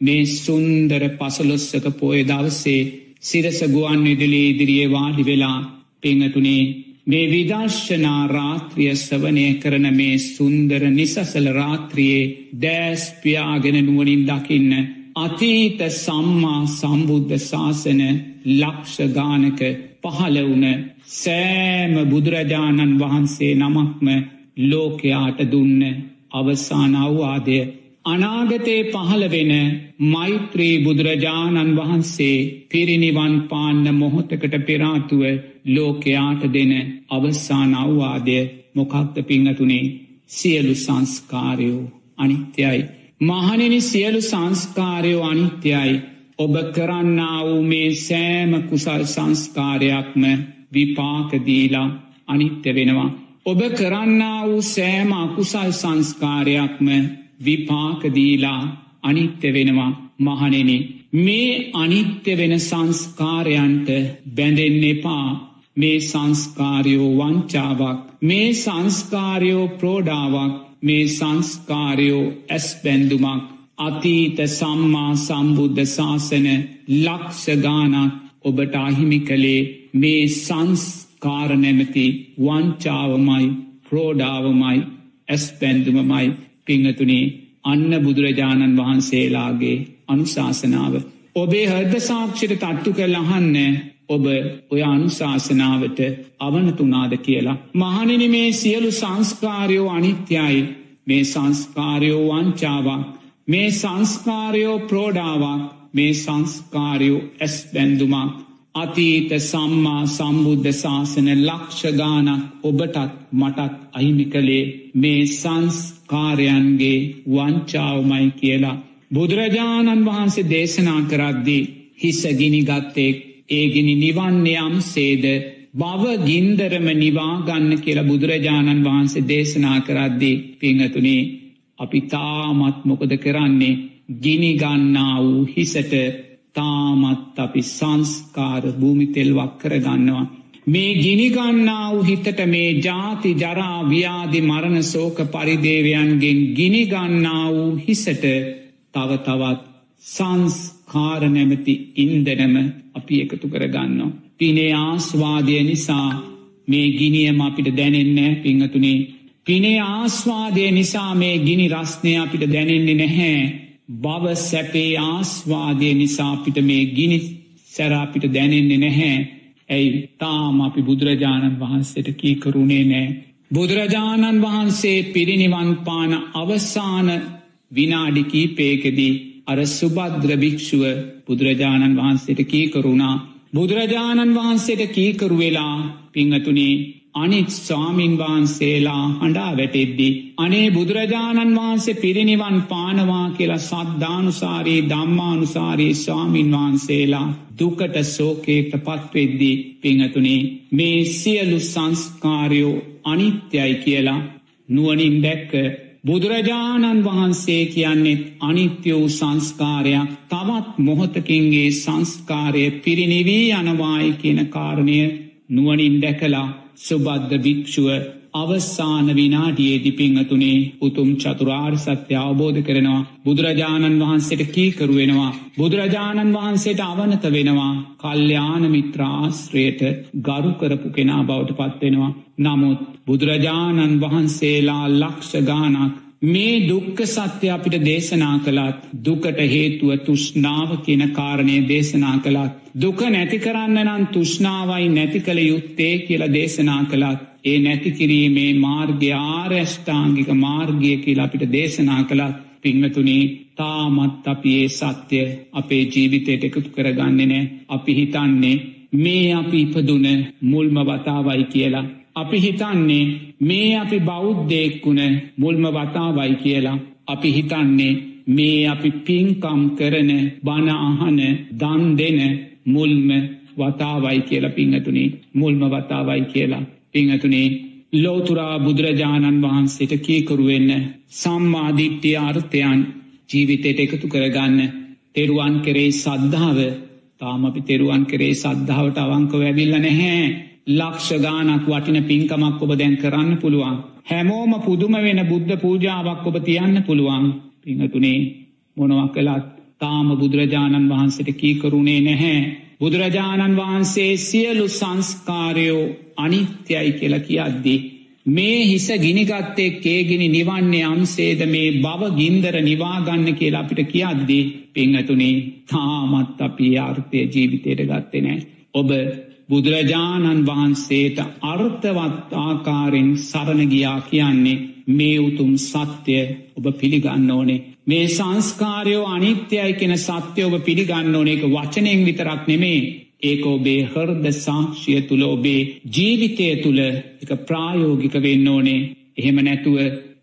මේ සුන්දර පසලොස්සක පෝය දවසේ සිරස ගුවන් විදිලේ ඉදිරියේ වාඩි වෙලා පිංහතුනේ මේ විදර්ශනා රාත්‍රිය සවනය කරන මේ සුන්දර නිසසල රාත්‍රියයේ දෑස්පියාගෙන නුවනින් දකින්න අතීත සම්මා සම්බුද්ධ ශාසන ලක්ෂගානක පහළ වුණ සෑම බුදුරජාණන් වහන්සේ නමක්ම ලෝකයාට දුන්න අවසාන අවවාදය. අනාගතේ පහළ වෙන මෛත්‍රී බුදුරජාණන් වහන්සේ පිරිනිවන් පාන්න මොහොතකට පෙරාතුව ලෝකයාට දෙන අවස්සාන අවවාදය මොකක්ද පිංහතුනේ සියලු සංස්කාරයෝ අනිත්‍යයි. මහනෙනි සියලු සංස්කාරයෝ අනිත්‍යයි ඔබ කරන්නා වූ මේ සෑම කුසල් සංස්කාරයක්ම විපාකදීලා අනිත්‍ය වෙනවා. ඔබ කරන්නා වූ සෑම අකුසල් සංස්කාරයක්ම විපාකදීලා අනිත්‍ය වෙනවා මහනෙනේ මේ අනිත්‍ය වෙන සංස්කාරයන්ට බැඳෙන්න එපා. මේ සංස්කාරයෝ වංචාවක් මේ සංස්කාරයෝ ප්‍රෝඩාවක් මේ සංස්කාරයෝ ඇස් බැන්දුමක් අතීත සම්මා සම්බුද්ධ ශාසන ලක්ෂගානක් ඔබට අහිමි කළේ මේ සංස්කාරනැමති වංචාවමයි ප්‍රෝඩාවමයි ඇස් පැන්දුමමයි පිංහතුනේ අන්න බුදුරජාණන් වහන්සේලාගේ අනුශාසනාව. ඔබේ හර්ද සාක්ෂිට තට්ටු කළ අහන්න ඔබ ඔය අනුශාසනාවට අවනතුනාද කියලා. මහනිනි මේ සියලු සංස්කාරයෝ අනිත්‍යයි මේ සංස්කාරයෝ වංචාවක් මේ සංස්කාරයෝ ප්‍රෝඩාවක් මේ සංස්කාරයෝ ඇස් බැන්දුමක් අතීත සම්මා සම්බුද්ධ ශාසන ලක්ෂගානක් ඔබටත් මටත් අහිමි කළේ මේ සංස්කාරයන්ගේ වංචාවමයි කියලා. බුදුරජාණන් වහන්සේ දේශනා කරද්දී හිසගිනි ගත්තෙක් ඒගිනි නිවන්නයම් සේද බව ගින්දරම නිවාගන්න කියලා බුදුරජාණන් වහන්සේ දේශනා කරද්දී පිංහතුනේ අපි තාමත් මොකද කරන්නේ ගිනිගන්නා වූ හිසට තාමත් අපි සංස්කාර භූමිතෙල්වක් කරගන්නවා. මේ ගිනිගන්නා වූ හිතට මේ ජාති ජරා ව්‍යාධි මරණ සෝක පරිදේවයන්ගෙන් ගිනිගන්නා වූ හිසට තව තවත් සංස්කාර නැමති ඉන්දනම අපි එකතු කරගන්නවා. පිනේ ආස්වාදය නිසා මේ ගිනියම අපිට දැනෙන්නේ පිංහතුනේ. පිනේ ආස්වාදය නිසා මේ ගිනි රස්නය අපිට දැනෙන්නේ නැහැ. බව සැපේ ආස්වාදය නිසාපිට මේ ගිනි සැරාපිට දැනෙන්නේ නැහැ. ඇයි තාම අපි බුදුරජාණන් වහන්සේට කීකරුණේ නෑ. බුදුරජාණන් වහන්සේ පිරිනිවන් පාන අවසාන විනාඩි කීපේකෙදී අර සුබද්‍ර භික්‍ෂුව බුදුරජාණන් වහන්සේට කීකරුණා. බුදුරජාණන් වහන්සේට කීකරු වෙලා පිංහතුනේ අනිත් ස්වාමින් වහන්සේලා හඬා වැටෙද්දි. අනේ බුදුරජාණන් වහන්සේ පිරිනිවන් පානවා කියලා සද්ධානුසාරී දම්මානුසාරී ස්වාමින් වහන්සේලා දුකට සෝකේට පත්වෙද්දී පිංහතුනේ මේ සියලු සංස්කාරයෝ අනිත්‍යයි කියලා නුවනින් දැක්ක බුදුරජාණන් වහන්සේ කියන්නෙත් අනිත්‍ය වූ සංස්කාරයක් තවත් මොහොතකින්ගේ සංස්කාරය පිරිනිවී යනවායි කියන කාරණය නුවනින් දැකලා සුබද්ධ භික්‍ෂුව අවස්සාන විනාඩියේ දිපිංහතුනේ උතුම් චතුරාර් සත්‍ය අවබෝධ කරනවා. බුදුරජාණන් වහන්සේට කීකරුවෙනවා බුදුරජාණන් වහන්සේට අවනත වෙනවා. කල්්‍යයාන මිත්‍රාශ්‍රයට ගරු කරපු කෙනා බවට පත්වෙනවා නමුත් බුදුරජාණන් වහන්සේලා ලක්ෂ ගානක් මේ දුක්ක සත්‍ය අපිට දේශනා කළත් දුකට හේතුව තුෂ්නාව කියන කාරණය දේශනා කළත් දුක නැති කරන්න නම් තුෂ්නාවයි නැති කළ යුත්තේ කියලා දේශනා කළත් ඒ නැතිකිරීමේ මාර්ග ආර්යෂ්ඨාංගික මාර්ගය කියලා අපිට දේශනා කළත් පිංහතුනේ තාමත් අපි ඒ සත්‍යය අපේ ජීවිතයට එකතු කරගන්නේ නෑ අපි හිතන්නේ මේ අපි ඉපදුන මුල්ම වතාවයි කියලා. අපි හිතන්නේ මේ අපි බෞද්ධයෙක්කුණ මුල්ම වතාවයි කියලා. අපි හිතන්නේ මේ අපි පින්කම් කරන බණ අහන දන් දෙන මුල්ම වතාවයි කියලා පිංහතුනේ මුල්ම වතාවයි කියලා. පිංහතුනේ ලෝතුරා බුදුරජාණන් වහන්සේට කීකරුවෙන්න සම්මාධිට්්‍ය අර්ථයන් ජීවිතයට එකතු කරගන්න තෙරුවන් කරේ සද්ධාව. තාම අපි තෙරුවන් කරේ සද්ධාවට අවංක වැැවිල්ල නැහැ. ලක්ෂ ගානක් වටින පින්කමක් ඔබ දැන් කරන්න පුළුවන්. හැමෝම පුදුම වෙන බුද්ධ පූජාවක් ඔබ තියන්න පුළුවන් පිංහතුනේ මොනවක් කළත් තාම බුදුරජාණන් වහන්සට කීකරුණේ නැහැ. බුදුරජාණන් වහන්සේ සියලු සංස්කාරයෝ අනිත්‍යයි කියල කියද්දී. මේ හිස ගිනිගත්තෙක් ඒගිනි නිවන්නේ අම්සේද මේ බව ගින්දර නිවාගන්න කියලා අපිට කියද්දී පිංහතුනේ තාමත් අපි ආර්ථය ජීවිතයට ගත්තෙනෑ. ඔබ බුදුරජාණන් වහන්සේට අර්ථවත් ආකාරෙන් සරණගියා කියන්නේ මේ උතුම් සත්‍යය ඔබ පිළිගන්න ඕනේ. මේ සංස්කාරයෝ අනිත්‍යයි කෙන සත්‍යය ඔබ පිළිගන්න ඕන. එක වචනයෙන් විතරක් නෙමේ. ඒක ඔබේ හර්ද සාක්ෂිය තුළ ඔබේ ජීවිතය තුළ එක ප්‍රායෝගික වෙන්න ඕනේ. එහෙම නැතුව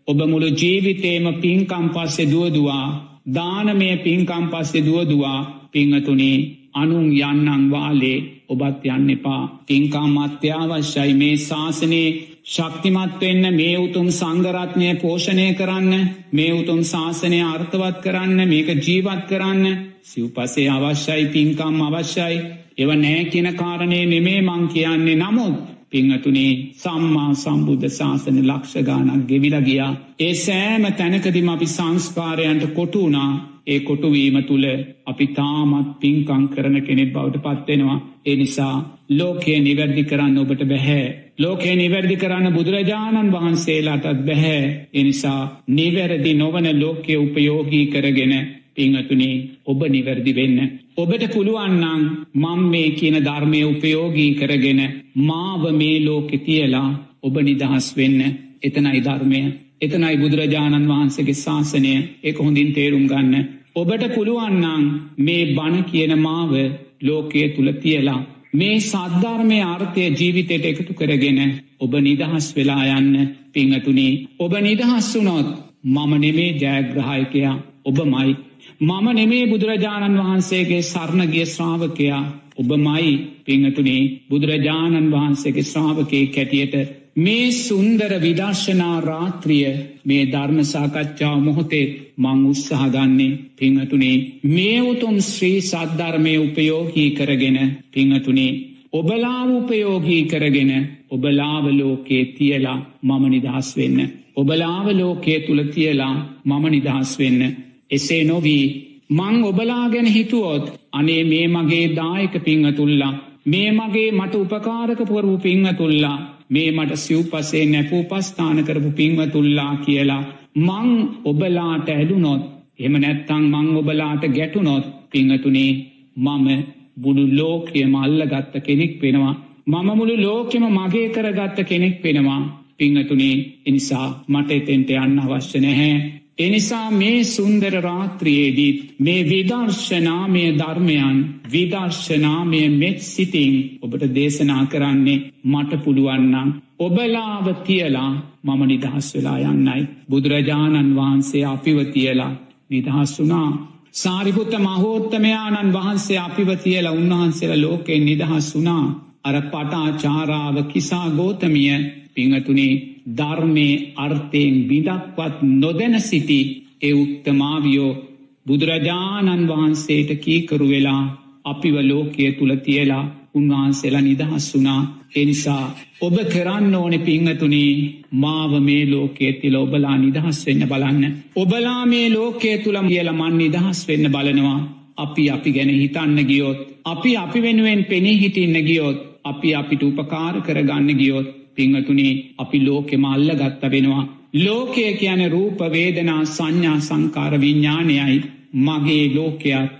ඔබ මුළු ජීවිතේම පින්කම් පස්සෙ දුවදවා දානමය පින්කම් පස්සෙ දුවදවා පිංහතුනේ අනුන් යන්නන් වාලේ ඔබත් යන්න එපා. පින්කම් අත්‍යවශ්‍යයි. මේ ශාසනයේ ශක්තිමත් වෙන්න මේ උතුම් සංගරත්නය පෝෂණය කරන්න මේ උතුම් ශාසනය අර්ථවත් කරන්න මේක ජීවත් කරන්න සිව්පසේ අවශ්‍යයි පින්කම් අවශ්‍යයි. එව නෑ කියන කාරණය නෙමේ මං කියන්නේ. නමුත් පිංහතුනේ සම්මා සම්බුද්ධ ශාසන ලක්ෂගානක් ගෙවිලගියා ඒ සෑම තැනකදිම අපි සංස්කාරයන්ට කොටුනා ඒ කොටුවීම තුළ අපි තාමත් පින්කං කරන කෙනෙක් බවට පත්වෙනවා. ඒ නිසා ලෝකය නිවැරදි කරන්න ඔබට බැහැ. ලෝකේ නිවැරදි කරන්න බුදුරජාණන් වහන්සේලාටත් බැහැ. එනිසා නිවැරදි නොවන ලෝකය උපයෝගී කරගෙන පිංහතුනේ ඔබ නිවැරදි වෙන්න. ඔබට පුළුවන්නං මං මේ කියන ධර්මය උපයෝගී කරගෙන මාව මේ ලෝකෙ තියලා ඔබ නිදහස් වෙන්න එතනයි ධර්මය එතනයි බුදුරජාණන් වහන්සේගේ ශාසනය එක හොඳින් තේරුම් ගන්න. ඔබට පුළුවන්නං මේ බණ කියන මාව ලෝකයේ තුළ තියලා. මේ සද්ධර්මය ආර්ථය ජීවිතයට එකතු කරගෙන ඔබ නිදහස් වෙලා යන්න පිංහතුනී ඔබ නිදහස් වුනොත් මම නෙමේ ජයග්‍රහයකයා ඔබමයි. මම නෙමේ බුදුරජාණන් වහන්සේගේ සරණගිය ශ්‍රාවකයා ඔබමයි පිංහතුනේ බුදුරජාණන් වහන්සේගේ ශ්‍රාවකයේ කැටියට මේ සුන්දර විදර්ශනා රාත්‍රිය මේ ධර්මසාකච්ඡාව මොහොතේ මං උත්සාහගන්නේ පිංහතුනේ මේ උතුම් ශ්‍රී සද්ධර්මය උපයෝගී කරගෙන පිංහතුනේ ඔබලාව උපයෝගී කරගෙන ඔබලාව ලෝකේ තියලා මම නිදහස් වෙන්න. ඔබලාව ලෝකයේ තුළ තියලා මම නිදහස් වෙන්න. එසේ නොවී මං ඔබලා ගැන හිතුවොත් අනේ මේ මගේ දායක පිංහතුල්ලා මේ මගේ මට උපකාරක පුරපු පිංහතුල්ලා මේ මට සිව්පසේ නැපූ පස්ථාන කරපු පින්වතුල්ලා කියලා මං ඔබලාට ඇඩුනොත් එම නැත්තං මං ඔබලාට ගැටුනොත් පිංහතුනේ මම බුඩු ලෝකයම අල්ලගත්ත කෙනෙක් වෙනවා. මම මුළු ලෝකෙම මගේ කරගත්ත කෙනෙක් වෙනවා. පිංහතුනේ ඉනිසා මට එතෙන්ට යන්න අවශ්‍ය නැහැ. එනිසා මේ සුන්දර රාත්‍රියේදීත් මේ විදර්ශනාමය ධර්මයන් විදර්ශනාමය මෙත් සිතින් ඔබට දේශනා කරන්නේ මට පුළුවන්නම් ඔබලාව තියලා මම නිදහස් වෙලා යන්නයි. බුදුරජාණන් වහන්සේ අපිව තියලා නිදහස් වුනා. සාරිපුත්ත මහෝත්තමයාණන් වහන්සේ අපිව තියලා උන්වහන්සේල ලෝකෙන් නිදහස් වුනා. අර පටා චාරාව කිසා ගෝතමිය පිංහතුනේ ධර්මය අර්ථයෙන් බිදක්වත් නොදැන සිටි ඒ උත්තමාවියෝ බුදුරජාණන් වහන්සේට කීකරු වෙලා අපිව ලෝකය තුළ තියලා උන්වහන්සේලා නිදහස් වුනා එනිසා ඔබ කරන්න ඕනෙ පිංහතුනේ මාව මේ ලෝකයේ තිල ඔබලා නිදහස් වෙන්න බලන්න. ඔබලා මේ ලෝකයේ තුළම කියල මන් නිදහස් වෙන්න බලනවා. අපි අපි ගැන හිතන්න ගියොත්. අපි අපි වෙනුවෙන් පෙනේ හිටින්න ගියොත්. අපි අපිට උපකාර කරගන්න ගියොත්. පිංහතුනේ අපි ලෝකෙම අල්ල ගත්ත වෙනවා. ලෝකය කියන රූප වේදනා සංඥා සංකාර විඤ්ඥානයයි මගේ ලෝකයක්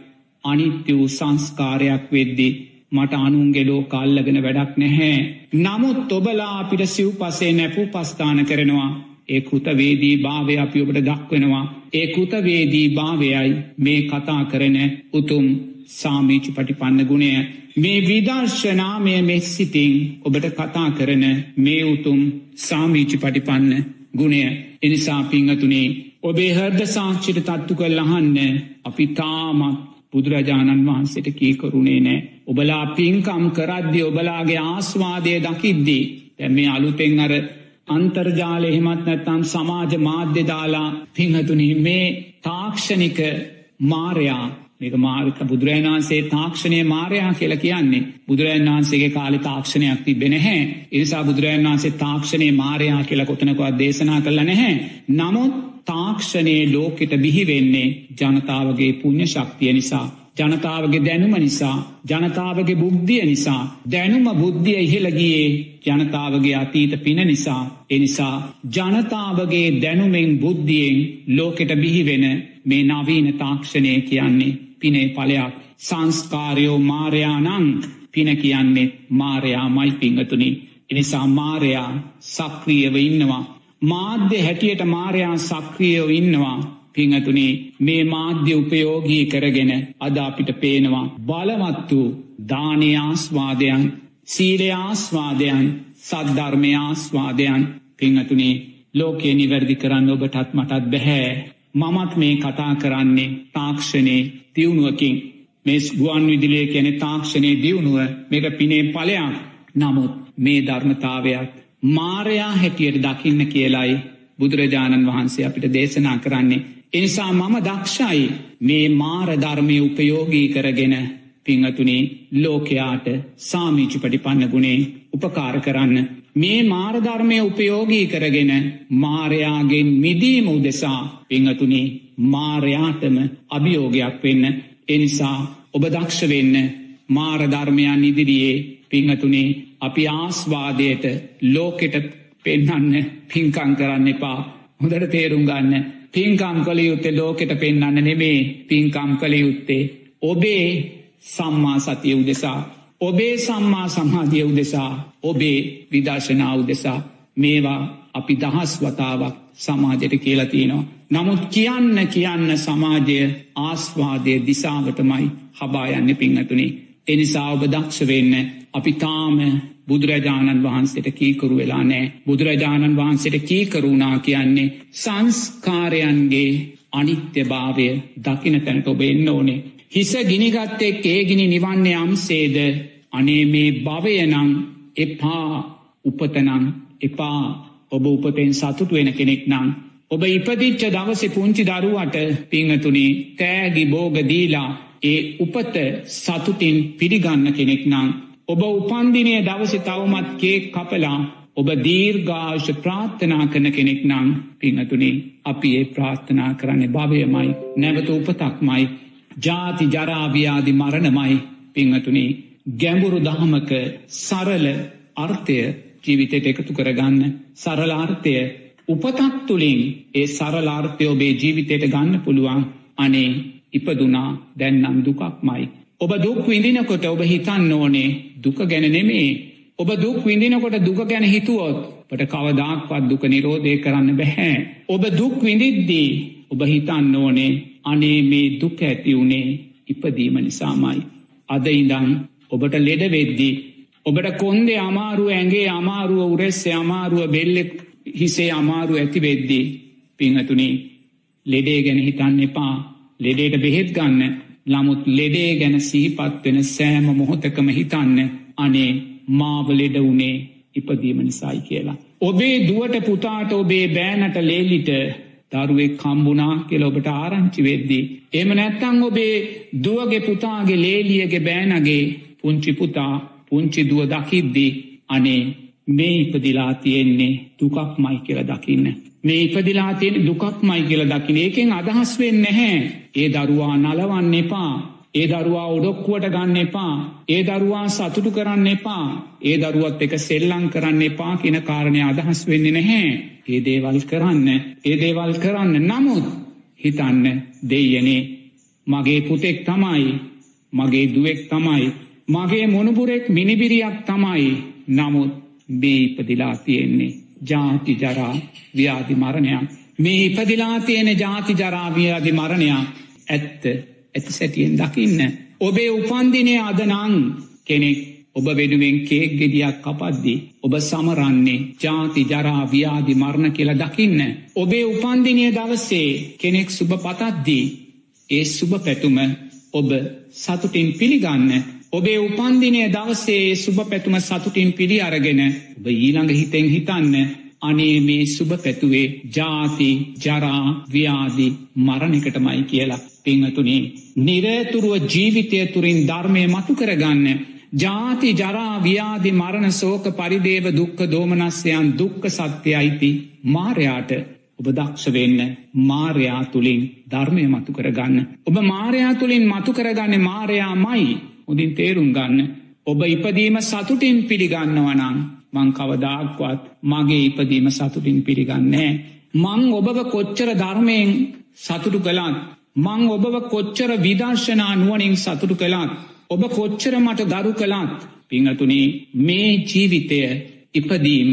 අනිත්‍ය වූ සංස්කාරයක් වෙද්දී මට අනුන්ගේ ලෝක අල්ලගෙන වැඩක් නැහැ. නමුත් ඔබලා අපිට සිව් පසේ නැපු පස්ථාන කරනවා. ඒ කෘතවේදී භාවය අපි ඔබට දක්වෙනවා. ඒ කෘතවේදී භාවයයි මේ කතා කරන උතුම් සාමීචි පටිපන්න ගුණය. මේ විදර්ශනාමය මෙස්සිතිං ඔබට කතා කරන මේ උතුම් සාමීචි පටිපන්න ගුණය එනිසා පිංහතුනේ ඔබේ හර්ද සාක්ෂිට තත්තු කල් අහන්න අපි තාමත් බුදුරජාණන් වහන්සේට කීකරුණේ නෑ. ඔබලා පින්කම් කරද්දි ඔබලාගේ ආස්වාදය දකිද්දී තැ මේ අලුතෙන් අර අන්තර්ජාල එහෙමත් නැත්තම් සමාජ මාධ්‍ය දාලා පිංහතුනි මේ තාක්ෂණික මාරයා මේක මාර්ක බුදුරජන් වන්සේ තාක්ෂණය මාරයා කියලා කියන්නේ. බුදුරජන් වහන්සේගේ කාලි තාක්ෂණයක් තිබෙන හැ එනිසා බුදුරජන් වන්සේ තාක්ෂණය මාරයා කියලා කොතනකවත් දේශනා කරල නැහැ. නමුත් තාක්ෂණයේ ලෝකෙට බිහිවෙන්නේ ජනතාවගේ පුුණ්්‍ය ශක්තිය නිසා. ජනතාවගේ දැනුම නිසා ජනතාවගේ බුද්ධිය නිසා දැනුම බුද්ධිය ඉහෙලගියේ ජනතාවගේ අතීත පින නිසා. එනිසා ජනතාවගේ දැනුමෙන් බුද්ධියෙන් ලෝකෙට බිහිවෙන මේ නවීන තාක්ෂණය කියන්නේ පිනේ පලයක් සංස්කාරයෝ මාරයානං පින කියන්නේ මාරයා මයි පිංහතුනි එනිසා මාරයා සක්‍රියව ඉන්නවා. මාධ්‍ය හැටියට මාරයා සක්‍රියෝ ඉන්නවා. පිංහතුනේ මේ මාධ්‍ය උපයෝගී කරගෙන අද අපිට පේනවා බලවත් වූ දානයාස්වාදයන් සීලයාස්වාදයන් සද්ධර්මයාස්වාදයන් පිංහතුනේ ලෝකයේ නිවැරදි කරන්න ඔබටත් මටත් බැහැ. මමත් මේ කතා කරන්නේ තාක්ෂණයේ තිවුණුවකින් මේ ගුවන් විදිලිය කියන තාක්ෂණය දියුණුව මේක පිනේ පලයක් නමුත් මේ ධර්මතාවයක් මාරයා හැටියට දකින්න කියලයි බුදුරජාණන් වහන්සේ අපිට දේශනා කරන්නේ. එනිසා මම දක්ෂයි මේ මාරධර්මය උපයෝගී කරගෙන පිංහතුනේ ලෝකයාට සාමීචි පටිපන්න ගුණේ උපකාර කරන්න. මේ මාරධර්මය උපයෝගී කරගෙන මාරයාගෙන් මිදීම උදෙසා පිංහතුනේ මාරයාටම අභියෝගයක් වෙන්න. එනිසා ඔබ දක්ෂ වෙන්න මාරධර්මයන් ඉදිරියේ පිංහතුනේ අපි ආස්වාදයට ලෝකෙට පෙන්නන්න පින්කං කරන්න එපා. හොදට තේරුම් ගන්න. පින්කම් කළ යුත්තේ ලෝකෙට පෙන්න්න නෙමේ. පින්කම් කළ යුත්තේ ඔබේ සම්මා සතිය උදෙසා. ඔබේ සම්මා සම්මාධිය උදෙසා ඔබේ විදර්ශනාව උදෙසා මේවා අපි දහස් වතාවක් සමාජයට කියලතිනවා. නමුත් කියන්න කියන්න සමාජය ආස්වාදය දිසාවටමයි හබායන්න පිංහතුනේ. එනිසා ඔබ දක්ෂ වෙන්න අපි තාම බුදුරජාණන් වහන්සේට කීකරු වෙලා නෑ බුදුරජාණන් වහන්සේට කීකරුණා කියන්නේ සංස්කාරයන්ගේ අනිත්‍ය භාවය දකින තැනට ඔබ එන්න ඕනේ. හිස ගිනිගත්තෙක් ඒගිනි නිවන්නේ අම්සේද අනේ මේ භවයනං එපා උපතනං එපා ඔබ උපතෙන් සතුට වෙන කෙනෙක් නං. ඔබ ඉපදිච්ච දවසෙ පුංචි දරුවට පිංහතුනේ තෑගි බෝගදීලා ඒ උපත සතුටින් පිළිගන්න කෙනෙක් නං ඔබ උපන්දිනය දවස තවමත් කේක් කපලා ඔබ දීර්ගාශ ප්‍රාර්ථනා කරන කෙනෙක් නං පිංහතුනේ අපි ඒ ප්‍රාර්ථනා කරන්න භවයමයි නැවත උපතක්මයි ජාති ජරාව්‍යාදි මරණමයි පිංහතුනේ ගැඹුරු දහමක සරල අර්ථය ජීවිතයට එකතු කරගන්න සරලාර්ථය උපතක් තුළින් ඒ සරලාර්ථය ඔබේ ජීවිතයට ගන්න පුළුවන් අනේ ඉපදුනා දැන්නම් දුකක්මයි ඔබ දුක් විඳිනකොට ඔබ හිතන්න ඕනේ දුක ගැන නෙමේ. ඔබ දුක් විඳිනකොට දුක ගැන හිතුවොත් පට කවදාක්වත් දුක නිරෝධය කරන්න බැහැ. ඔබ දුක් විඳිද්දී ඔබ හිතන්න ඕනේ අනේ මේ දුක ඇති වුණේ ඉපදීම නිසාමයි. අද ඉඳං ඔබට ලෙඩ වෙද්දී. ඔබට කොන්දේ අමාරුව ඇගේ අමාරුව උරෙස්සේ අමාරුව බෙල්ලෙක් හිසේ අමාරු ඇති වෙද්දී. පිංහතුනේ ලෙඩේ ගැන හිතන්න එපා ලෙඩේට බෙහෙත් ගන්න ළමුත් ලෙඩේ ගැන සීපත් වෙන සෑම මොහොතකම හිතන්න අනේ මාව ලෙඩ වුණේ ඉපදීම නිසායි කියලා. ඔබේ දුවට පුතාට ඔබේ බෑනට ලේලිට දරුවෙක් කම්බුණා කියල ඔබට ආරංචි වෙද්දී. එම නැත්තං ඔබේ දුවගේ පුතාගේ ලේලියගේ බෑනගේ පුංචි පුතා පුංචි දුව දකිද්දී අනේ මේ ඉපදිලා තියෙන්නේ දුකක් මයි කියල දකින්න. මේ ඉපදිලා තියෙන දුකක් මයි කියල දකින ඒකෙන් අදහස් වෙන්න නැහැ. ඒ දරුවා නලවන්න එපා. ඒ දරුවා ඔඩොක්කුවට ගන්න එපා. ඒ දරුවා සතුටු කරන්න එපා. ඒ දරුවත් එක සෙල්ලං කරන්න එපා කියන කාරණය අදහස් වෙන්න නැහැ. ඒ දේවල් කරන්න ඒ දේවල් කරන්න නමුත් හිතන්න දෙයනේ මගේ පුතෙක් තමයි මගේ දුවෙක් තමයි මගේ මොනුපුරෙක් මිනිබිරියක් තමයි නමුත් මේ ඉපදිලා තියෙන්නේ. ජාති ජරා ව්‍යාධි මරණයක්. මේ ඉපදිලා තියෙන ජාති ජරාවියාධි මරණයක් ඇත්ත ඇති සැටියෙන් දකින්න. ඔබේ උපන්දිනය අදනං කෙනෙක් ඔබ වෙනුවෙන් කේක් ගෙඩියක් කපද්දි ඔබ සමරන්නේ ජාති ජරා ව්‍යාධි මරණ කියලා දකින්න. ඔබේ උපන්දිනය දවසේ කෙනෙක් සුභ පතද්දී ඒ සුභ පැතුම ඔබ සතුටින් පිළිගන්න. ඔබේ උපන්දිනය දවසේ සුභ පැතුම සතුටින් පිළි අරගෙන ඔබ ඊළඟ හිතෙන් හිතන්න අනේ මේ සුභ පැතුවේ ජාති ජරා ව්‍යාදි මරණකටමයි කියලා පිංහතුනේ නිරතුරුව ජීවිතය තුරින් ධර්මය මතු කරගන්න ජාති ජරා ව්‍යාදි මරණ සෝක පරිදේව දුක්ක දෝමනස්යන් දුක්ක සත්‍යයිති මාරයාට ඔබ දක්ෂ වෙන්න මාරයා තුළින් ධර්මය මතු කරගන්න. ඔබ මාරයා තුළින් මතු කරගන්න මාරයා මයි උදින් තේරුම් ගන්න. ඔබ ඉපදීම සතුටින් පිළිගන්නවනං මං කවදාක්වත් මගේ ඉපදීම සතුටින් පිළිගන්නේ. මං ඔබව කොච්චර ධර්මයෙන් සතුටු කළත් මං ඔබව කොච්චර විදර්ශනා නුවනින් සතුටු කළත් ඔබ කොච්චර මට ගරු කළත් පිංහතුනේ මේ ජීවිතය ඉපදීම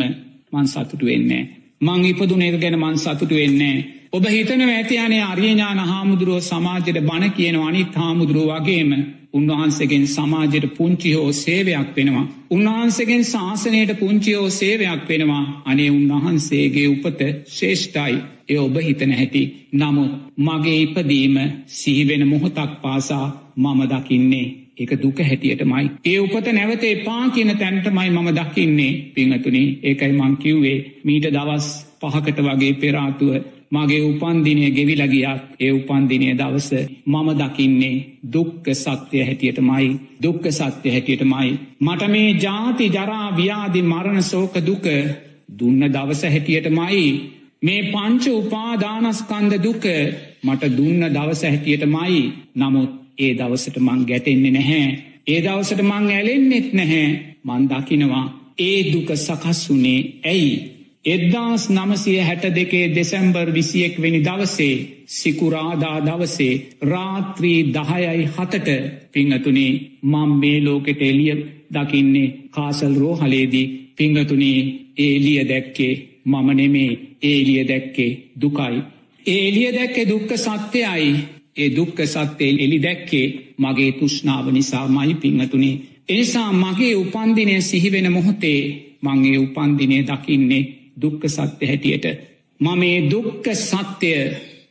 මං සතුටු වෙන්නේ. මං ඉපදුනේක ගැන මං සතුටු වෙන්නේ. ඔබ හිතන ඇතියනේ අර්යඥාන හාමුදුරුව සමාජයට බණ කියන අනිත් හාමුදුරුව වගේම උන්වහන්සේගෙන් සමාජයට පුංචි හෝ සේවයක් වෙනවා. උන්වහන්සේගෙන් ශාසනයට පුංචි හෝ සේවයක් වෙනවා අනේ උන්වහන්සේගේ උපත ශේෂ්ඨයි එය ඔබ හිතන හැටි. නමුත් මගේ ඉපදීම සිහිවෙන මොහොතක් පාසා මම දකින්නේ. ඒක දුක හැටියට මයි. ඒ උපත නැවත එපා කියන තැන්ටමයි මම දකින්නේ පිංහතුනි ඒකයි මංකිව්වේ මීට දවස් පහකට වගේ පෙරාතුව මගේ උපන්දිනය ගෙවිලගියත් ඒ උපන්දිනය දවස මම දකින්නේ දුක්ක සත්‍යය හැටියට මයි දුක්ක සත්‍ය හැටියට මයි. මට මේ ජාති ජරා ව්‍යාදි මරණ සෝක දුක දුන්න දවස හැටියට මයි. මේ පංච උපාදානස්කන්ද දුක මට දුන්න දවස හැටියට මයි නමුත් ඒ දවසට මං ගැටෙන්නේ නැහැ. ඒ දවසට මං ඇලෙන්නෙත් නැහැ. මන්දකිනවා ඒ දුක සකස් වුනේ ඇයි? එද්දාස් නමසය හැට දෙකේ දෙසැම්බර් විසියෙක් වෙනි දවසේ සිකුරාදා දවසේ රාත්‍රී දහයයි හතට පිංහතුනේ මං මේ ලෝකෙට එලිය දකින්නේ කාසල් රෝහලේදී. පිංහතුනේ ඒලිය දැක්කේ මම නෙමේ. ඒලිය දැක්කේ දුකයි. ඒලිය දැක්කේ දුක්ක සත්‍යයයි. ඒ දුක්ක සත්‍යයෙන් එලි දැක්කේ මගේ තුෂ්නාව නිසා මයි පිංහතුනේ. එනිසා මගේ උපන්දිනය සිහිවෙන මොහොතේ මංගේ උපන්දිනය දකින්නේ දුක්ක සත්‍ය හැටියට. මම මේ දුක්ක සත්‍යය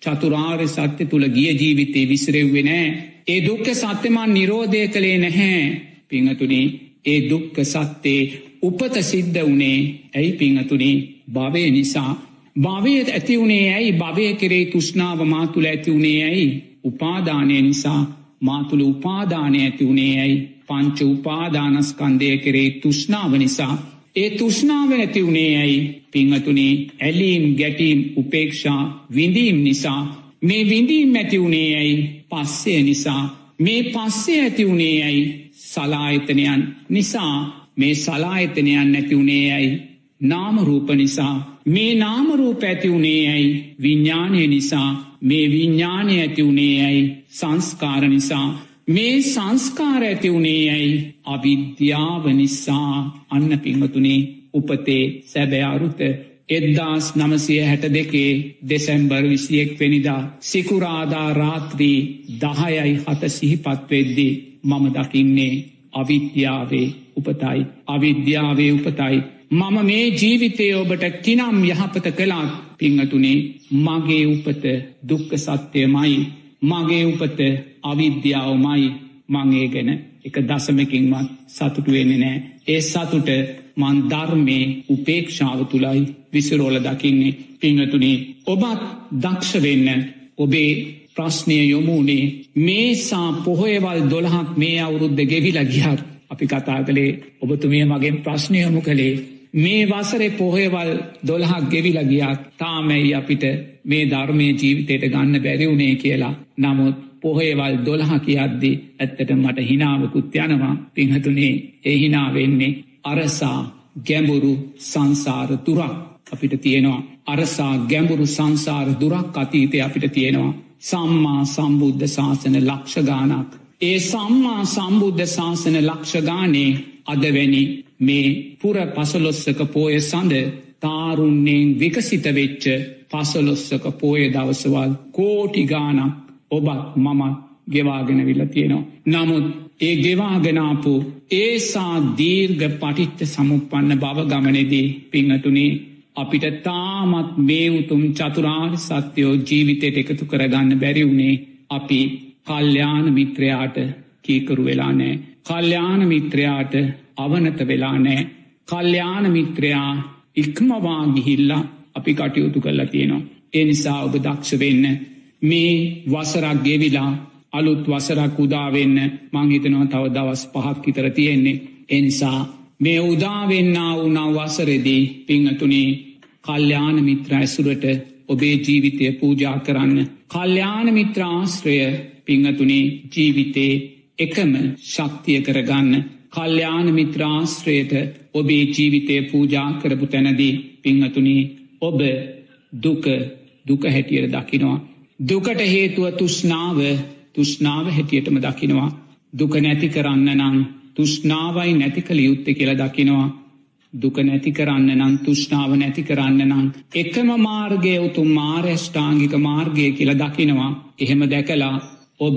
චතුරාර්ය සත්‍ය තුළ ගිය ජීවිතේ විසිරෙව්වෙනෑ. ඒ දුක්ක සත්‍යමන් නිරෝධය කළේ නැහැ පිංහතුනේ ඒ දුක්ක සත්‍යයේ උපත සිද්ධ වනේ ඇයි පිංහතුනේ භවය නිසා. භවයත් ඇති වුණේ ඇයි? භවය කරේ තුෂ්නාව මාතුළ ඇති වුණේ ඇයි? උපාදානය නිසා මාතුළ උපාදානය ඇති වුණේ ඇයි? පංච උපාදානස්කන්දය කරේ තුෂ්නාව නිසා. ඒ තුෂ්නාව ඇති වුණේ ඇයි? පිංහතුනේ ඇලීම් ගැටීම් උපේක්ෂා විඳීම් නිසා. මේ විඳීම් ඇති වුණේ ඇයි? පස්සය නිසා. මේ පස්සේ ඇති වුණේ ඇයි? සලායතනයන් නිසා. මේ සලායතනයන් නැති වුණේ ඇයි? නාමරූප නිසා. මේ නාමරූප ඇති වුණේ ඇයි? විඤ්ඥානය නිසා. මේ විඤ්ඥානය ඇති වුණේ ඇයි? සංස්කාර නිසා. මේ සංස්කාර ඇති වුණේ ඇයි? අවිද්‍යාව නිසා. අන්න පිංහතුනේ උපතේ සැබෑ අරුත එද්දාස් නමසය හැට දෙකේ දෙසැම්බර් විසියෙක් වෙනිදා සිකුරාදා රාත්‍රී දහයයි හත සිහිපත්වෙද්දී මම දකින්නේ අවිද්‍යාවේ උපතයි. අවිද්‍යාවේ උපතයි. මම මේ ජීවිතය ඔබට කිනම් යහපත කලාත් පිංහතුනේ. මගේ උපත දුක්ක සත්‍යයමයි මගේ උපත අවිද්‍යාවමයි. මගේ ගැන එක දසමකින්වත් සතුටු වෙන්නේ නෑ ඒ සතුට මන් ධර්මය උපේක්ෂාව තුළයි විසිරෝල දකින්නේ. පිංහතුනේ ඔබත් දක්ෂ වෙන්න ඔබේ ප්‍රශ්නය යොමුණේ මේසා පොහොයවල් දොළහක් මේ අවුරුද්ධ ගෙවිල ගිහත් අපි කතා කළේ ඔබතුමිය මගෙන් ප්‍රශ්නයොමු කළේ මේ වසරේ පොහොයවල් දොළහක් ගෙවිල ගියත් තාමැයි අපිට මේ ධර්මය ජීවිතයට ගන්න බැරිවුණේ කියලා. නමුත් පොහේවල් දොළහ කියද්දි ඇත්තට මට හිනාවකුත් යනවා. පිංහතුනේ ඒ හිනාවෙන්නේ අරසා ගැඹුරු සංසාර තුරක් අපිට තියෙනවා. අරසා ගැඹුරු සංසාර දුරක් අතීතය අපිට තියෙනවා. සම්මා සම්බුද්ධ ශාසන ලක්ෂගානක් ඒ සම්මා සම්බුද්ධ ශාසන ලක්ෂගානේ අදවැනි මේ පුර පසලොස්සක පෝය සඳ තාරුන්නයෙන් විකසිත වෙච්ච පසලොස්සක පෝය දවසවල් කෝටිගානක් ඔබත් මමත් ගෙවාගෙන විල්ල තියෙනවා. නමුත් ඒ ගෙවාගෙනාපු ඒසා දීර්ග පටිච්ච සමුපන්න බව ගමනෙදී පිංහතුනේ අපිට තාමත් මේ උතුම් චතුරාර් සත්‍යයෝ ජීවිතයට එකතු කරගන්න බැරිවුණේ අපි කල්්‍යාන මිත්‍රයාට කීකරු වෙලා නෑ. කල්්‍යාන මිත්‍රයාට අවනත වෙලා නෑ. කල්්‍යාන මිත්‍රයා ඉක්මවා ගිහිල්ලා අපි කටයුතු කරලා තියෙනවා. එනිසා ඔබ දක්ෂ වෙන්න මේ වසරක් ගෙවිලා අලුත් වසරක් උදාවෙන්න මංහිතනවා තව දවස් පහක් විතර තියෙන්නේ. එනිසා මේ උදාවෙන්න වුණා වසරෙදී පිංහතුනේ කල්්‍යාන මිත්‍ර ඇසුරට ඔබේ ජීවිතය පූජා කරන්න. කල්්‍යාන මිත්‍රාශ්‍රය පිංහතුනේ ජීවිතේ එකම ශක්තිය කරගන්න. කල්්‍යාන මිත්‍රාශ්‍රයට ඔබේ ජීවිතය පූජා කරපු තැනදී පිංහතුනේ ඔබ දුක දුක හැටියට දකිනවා. දුකට හේතුව තුෂ්නාව තුෂ්නාව හැටියටම දකිනවා. දුක නැති කරන්න නං තුෂ්නාවයි නැති කළ යුත්ත කියල දකිනවා. දුක නැති කරන්න නම් තුෂ්නාව නැති කරන්න නම්. එකම මාර්ගය උතුම් මාර්යෂ්ඨාංගික මාර්ගය කියල දකිනවා. එහෙම දැකලා ඔබ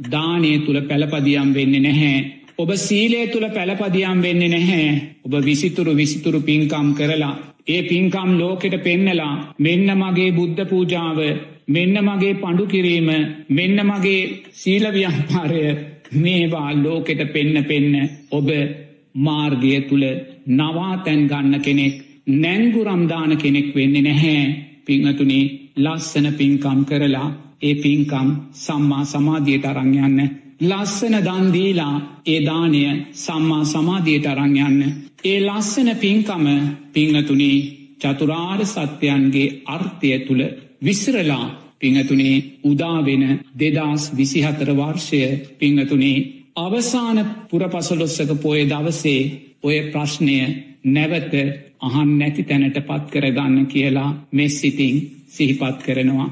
දානය තුළ පැළපදියම් වෙන්න නැහැ. ඔබ සීලේ තුළ පැළපදියම් වෙන්න නැහැ. ඔබ විසිතුරු විසිතුරු පින්කම් කරලා. ඒ පින්කම් ලෝකෙට පෙන්නලා මෙන්න මගේ බුද්ධ පූජාව මෙන්න මගේ පඩු කිරීම මෙන්න මගේ සීලව්‍යම්පාරය මේවා ලෝකෙට පෙන්න පෙන්න ඔබ මාර්ගය තුළ නවාතැන් ගන්න කෙනෙක් නැංගුරම්දාන කෙනෙක් වෙන්නේ නැහැ පිංහතුනේ ලස්සන පින්කම් කරලා ඒ පින්කම් සම්මා සමාධියට අරංයන්න ලස්සන දන්දීලා ඒ දානය සම්මා සමාධියට අරංයන්න ඒ ලස්සන පින්කම පිංහතුනේ චතුරාර් සත්‍යයන්ගේ අර්ථය තුළ විස්රලා පිංහතුනේ උදාවෙන දෙදස් විසිහතර වර්ෂය පිංහතුනේ අවසාන පුරපසලොස්සක පොය දවසේ ඔය ප්‍රශ්නය නැවත අහන් නැති තැනට පත් කරගන්න කියලා මෙස් සිතින් සිහිපත් කරනවා.